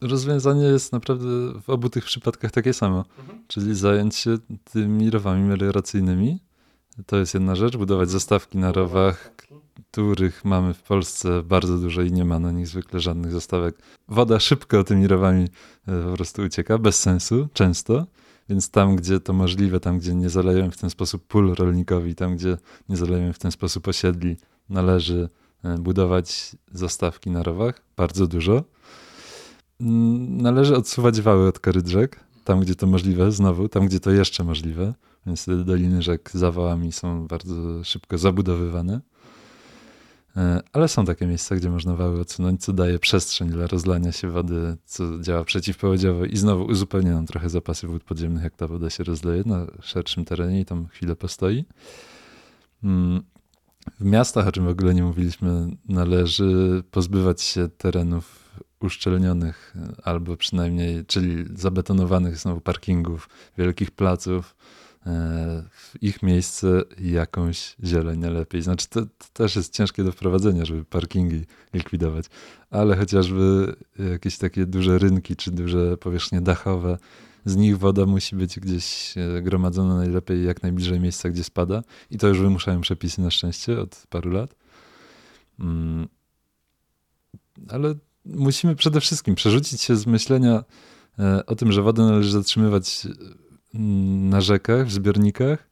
Rozwiązanie jest naprawdę w obu tych przypadkach takie samo, mhm. czyli zająć się tymi rowami melioracyjnymi, To jest jedna rzecz, budować zastawki na rowach, których mamy w Polsce bardzo dużo i nie ma na nich zwykle żadnych zastawek. Woda szybko tymi rowami e, po prostu ucieka, bez sensu, często. Więc tam, gdzie to możliwe, tam, gdzie nie zalejemy w ten sposób pól rolnikowi, tam, gdzie nie zalejemy w ten sposób osiedli, należy e, budować zastawki na rowach, bardzo dużo. Mm, należy odsuwać wały od koryt rzek, tam, gdzie to możliwe, znowu, tam, gdzie to jeszcze możliwe. Więc doliny rzek za wałami są bardzo szybko zabudowywane. E, ale są takie miejsca, gdzie można wały odsunąć, co daje przestrzeń dla rozlania się wody, co działa przeciwpowodziowo i znowu uzupełnia nam trochę zapasy wód podziemnych, jak ta woda się rozleje na szerszym terenie i tam chwilę postoi. Mm, w miastach, o czym w ogóle nie mówiliśmy, należy pozbywać się terenów uszczelnionych, albo przynajmniej, czyli zabetonowanych znowu parkingów, wielkich placów, E, w ich miejsce jakąś zieleń najlepiej. Znaczy to, to, też jest ciężkie do wprowadzenia, żeby parkingi likwidować, ale chociażby jakieś takie duże rynki czy duże powierzchnie dachowe, z nich woda musi być gdzieś e, gromadzona najlepiej jak najbliżej miejsca, gdzie spada i to już wymuszają przepisy na szczęście od paru lat. Mm. Ale musimy przede wszystkim przerzucić się z myślenia e, o tym, że wodę należy zatrzymywać na rzekach, w zbiornikach,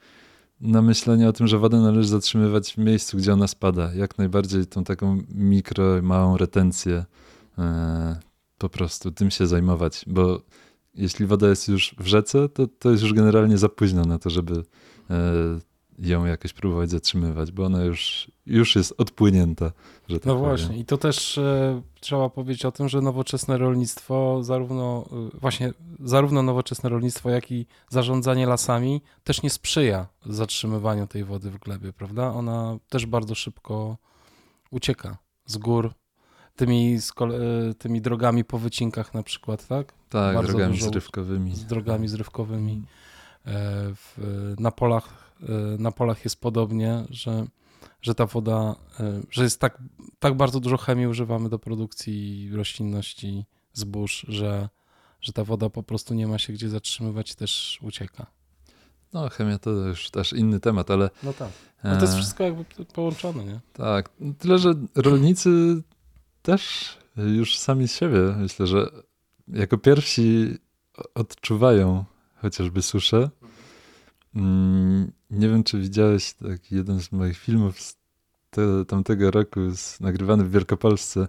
na myślenie o tym, że wodę należy zatrzymywać w miejscu, gdzie ona spada. Jak najbardziej tą taką mikro, małą retencję e, po prostu tym się zajmować, bo jeśli woda jest już w rzece, to, to jest już generalnie za późno na to, żeby e, ją jakoś próbować zatrzymywać, bo ona już, już jest odpłynięta. Że tak no powiem. właśnie, i to też e, trzeba powiedzieć o tym, że nowoczesne rolnictwo, zarówno e, właśnie zarówno nowoczesne rolnictwo, jak i zarządzanie lasami też nie sprzyja zatrzymywaniu tej wody w glebie, prawda? Ona też bardzo szybko ucieka z gór, tymi, z e, tymi drogami po wycinkach na przykład, tak? Tak, bardzo drogami zrywkowymi. Z drogami zrywkowymi. E, w, na polach na polach jest podobnie, że, że ta woda, y, że jest tak, tak bardzo dużo chemii używamy do produkcji roślinności, zbóż, że, że ta woda po prostu nie ma się gdzie zatrzymywać i też ucieka. No, chemia to już też inny temat, ale. No tak. No to jest wszystko jakby połączone, nie? Tak. Tyle, że rolnicy też już sami z siebie myślę, że jako pierwsi odczuwają chociażby suszę Mm, nie wiem, czy widziałeś taki jeden z moich filmów z te, tamtego roku, z, nagrywany w Wielkopolsce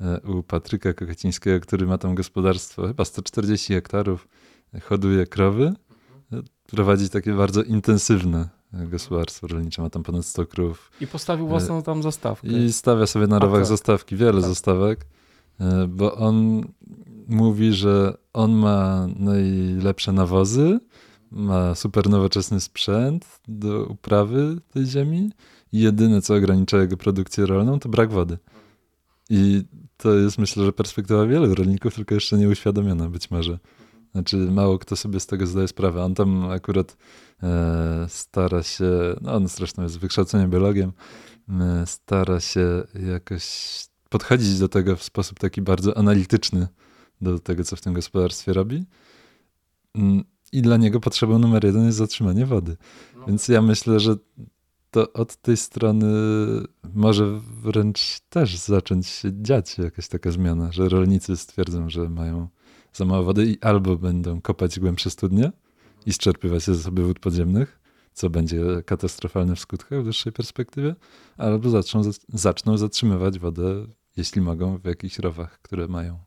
e, u Patryka Kochacińskiego, który ma tam gospodarstwo, chyba 140 hektarów, hoduje krowy, e, prowadzi takie bardzo intensywne gospodarstwo rolnicze, ma tam ponad 100 krów. I postawił e, własną tam zastawkę. I stawia sobie na rowach tak. zastawki, wiele tak. zastawek, bo on mówi, że on ma najlepsze nawozy, ma super nowoczesny sprzęt do uprawy tej ziemi i jedyne, co ogranicza jego produkcję rolną, to brak wody. I to jest, myślę, że perspektywa wielu rolników, tylko jeszcze nie uświadomiona być może. Znaczy, mało kto sobie z tego zdaje sprawę. On tam akurat e, stara się, no on zresztą jest wykształceniem biologiem, e, stara się jakoś podchodzić do tego w sposób taki bardzo analityczny, do tego, co w tym gospodarstwie robi. I dla niego potrzebą numer jeden jest zatrzymanie wody. No. Więc ja myślę, że to od tej strony może wręcz też zacząć się dziać jakaś taka zmiana, że rolnicy stwierdzą, że mają za mało wody i albo będą kopać głębsze studnie i zczerpywać ze zasoby wód podziemnych, co będzie katastrofalne w skutkach w dłuższej perspektywie, albo zaczną, zaczną zatrzymywać wodę, jeśli mogą, w jakichś rowach, które mają.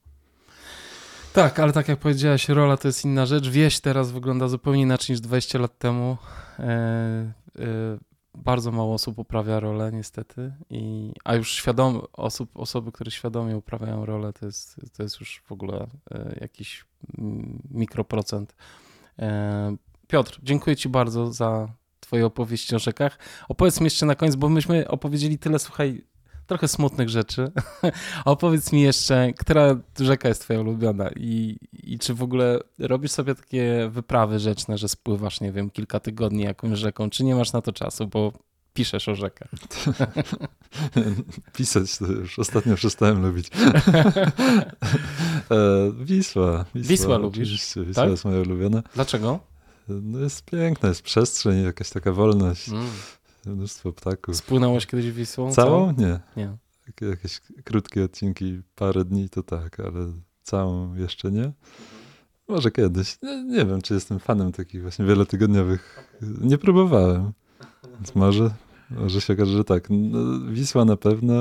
Tak, ale tak jak powiedziałaś, rola to jest inna rzecz. Wieś teraz wygląda zupełnie inaczej niż 20 lat temu. E, e, bardzo mało osób uprawia rolę niestety, I, a już świadom, osób, osoby, które świadomie uprawiają rolę, to jest, to jest już w ogóle e, jakiś mikroprocent. E, Piotr, dziękuję Ci bardzo za Twoje opowieści o rzekach. Opowiedz mi jeszcze na koniec, bo myśmy opowiedzieli tyle, słuchaj, trochę smutnych rzeczy. Opowiedz mi jeszcze, która rzeka jest twoja ulubiona i, i czy w ogóle robisz sobie takie wyprawy rzeczne, że spływasz, nie wiem, kilka tygodni jakąś rzeką, czy nie masz na to czasu, bo piszesz o rzekach. Pisać to już ostatnio przestałem lubić. e, Wisła, Wisła. Wisła lubisz? Wisła tak? jest moja ulubiona. Dlaczego? No jest piękna, jest przestrzeń, jakaś taka wolność, Mm. Mnóstwo ptaków. Spłynąłeś kiedyś Wisłą? Całą? Nie. Nie. Jakieś krótkie odcinki, parę dni to tak, ale całą jeszcze nie. Może kiedyś. Nie, nie wiem, czy jestem fanem takich właśnie wielotygodniowych. Nie próbowałem. Więc może, może się okaże, że tak. No, Wisła na pewno.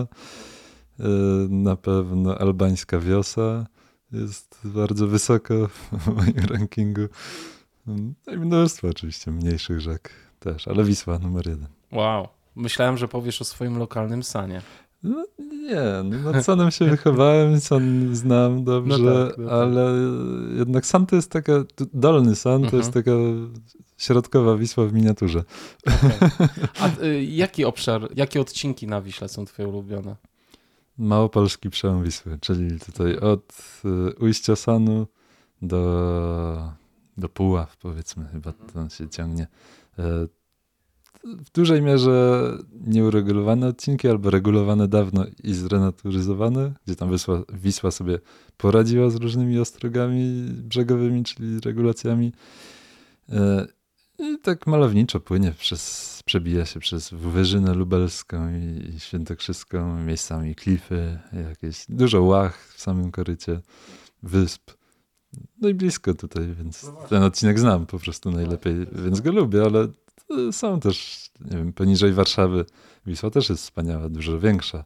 e, Na pewno albańska wiosa jest bardzo wysoko w moim rankingu. No i mnóstwo oczywiście mniejszych rzek też, ale Wisła numer jeden. Wow. Myślałem, że powiesz o swoim lokalnym sanie. No, nie, no nad Sanem się wychowałem, San znam dobrze, No tak, no tak. ale jednak San to jest taka, dolny San to jest Mhm. taka środkowa Wisła w miniaturze. A y, jaki obszar, jakie odcinki na Wiśle są twoje ulubione? Małopolski przełom Wisły, czyli tutaj od y, ujścia Sanu do, do Puław powiedzmy, chyba to się ciągnie. W dużej mierze nieuregulowane odcinki albo regulowane dawno i zrenaturyzowane, gdzie tam Wisła, Wisła sobie poradziła z różnymi ostrogami brzegowymi, czyli regulacjami. E, I tak malowniczo płynie przez, przebija się przez Wyżynę Lubelską i, i Świętokrzyską, miejscami klify, jakieś dużo łach w samym korycie, wysp. No i blisko tutaj, więc No ten odcinek znam po prostu najlepiej, więc go lubię, ale są też, nie wiem, poniżej Warszawy. Wisła też jest wspaniała, dużo większa.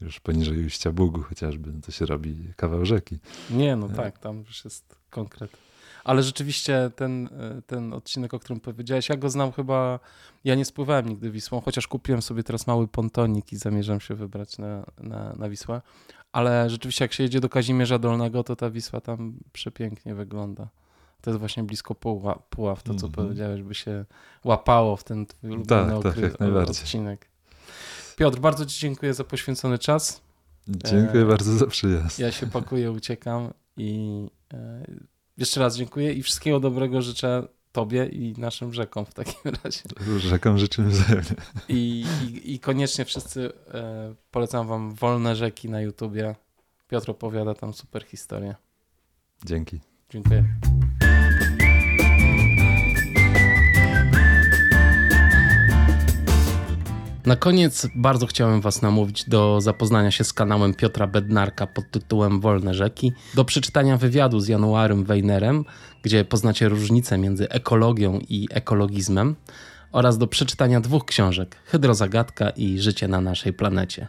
Już poniżej ujścia Bugu chociażby, no to się robi kawał rzeki. Nie, no tak, tam już jest konkret. Ale rzeczywiście ten, y, ten odcinek, o którym powiedziałeś, ja go znam chyba, ja nie spływałem nigdy Wisłą, chociaż kupiłem sobie teraz mały pontonik i zamierzam się wybrać na, na, na Wisłę. Ale rzeczywiście jak się jedzie do Kazimierza Dolnego, to ta Wisła tam przepięknie wygląda. To jest właśnie blisko Puła, Puław, to co Mhm. powiedziałeś, by się łapało w ten twój ulubiony Tak, tak, okry- jak najbardziej. odcinek. Piotr, bardzo Ci dziękuję za poświęcony czas. Dziękuję E, bardzo za przyjazd. Ja się pakuję, uciekam i e, jeszcze raz dziękuję i wszystkiego dobrego życzę Tobie i naszym rzekom w takim razie. Rzekom życzymy wzajemnie. I, i, i koniecznie wszyscy e, polecam Wam Wolne Rzeki na YouTubie. Piotr opowiada tam super historię. Dzięki. Dziękuję. Na koniec bardzo chciałem Was namówić do zapoznania się z kanałem Piotra Bednarka pod tytułem Wolne Rzeki, do przeczytania wywiadu z Januarym Weinerem, gdzie poznacie różnicę między ekologią i ekologizmem, oraz do przeczytania dwóch książek Hydrozagadka i Życie na naszej planecie.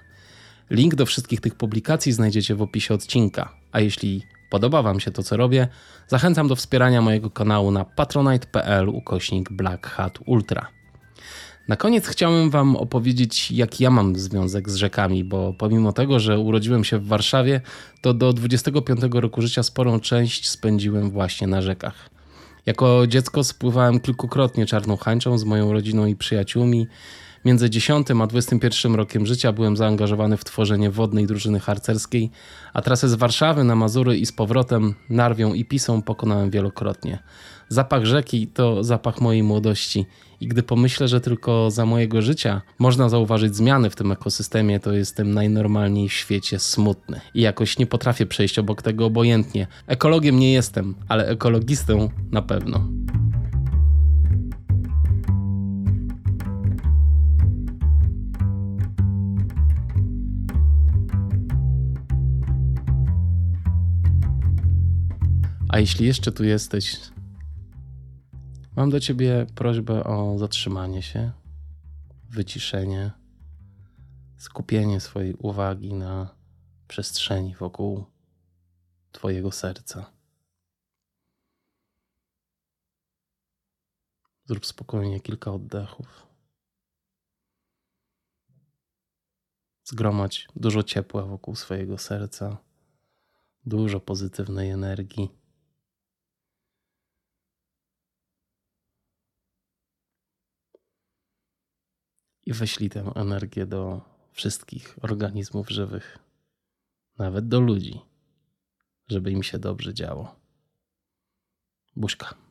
Link do wszystkich tych publikacji znajdziecie w opisie odcinka. A jeśli podoba Wam się to, co robię, zachęcam do wspierania mojego kanału na patronite.pl ukośnik Black Hat Ultra. Na koniec chciałem Wam opowiedzieć, jak ja mam związek z rzekami, bo pomimo tego, że urodziłem się w Warszawie, to do 25 roku życia sporą część spędziłem właśnie na rzekach. Jako dziecko spływałem kilkukrotnie czarną hańczą z moją rodziną i przyjaciółmi. Między 10 a 21 rokiem życia byłem zaangażowany w tworzenie wodnej drużyny harcerskiej, a trasę z Warszawy na Mazury i z powrotem Narwią i Pisą pokonałem wielokrotnie. Zapach rzeki to zapach mojej młodości i gdy pomyślę, że tylko za mojego życia można zauważyć zmiany w tym ekosystemie, to jestem najnormalniej w świecie smutny. I jakoś nie potrafię przejść obok tego obojętnie. Ekologiem nie jestem, ale ekologistą na pewno. A jeśli jeszcze tu jesteś, mam do ciebie prośbę o zatrzymanie się, wyciszenie, skupienie swojej uwagi na przestrzeni wokół Twojego serca. Zrób spokojnie kilka oddechów. Zgromadź dużo ciepła wokół swojego serca, dużo pozytywnej energii. I wyślij tę energię do wszystkich organizmów żywych, nawet do ludzi, żeby im się dobrze działo. Buźka.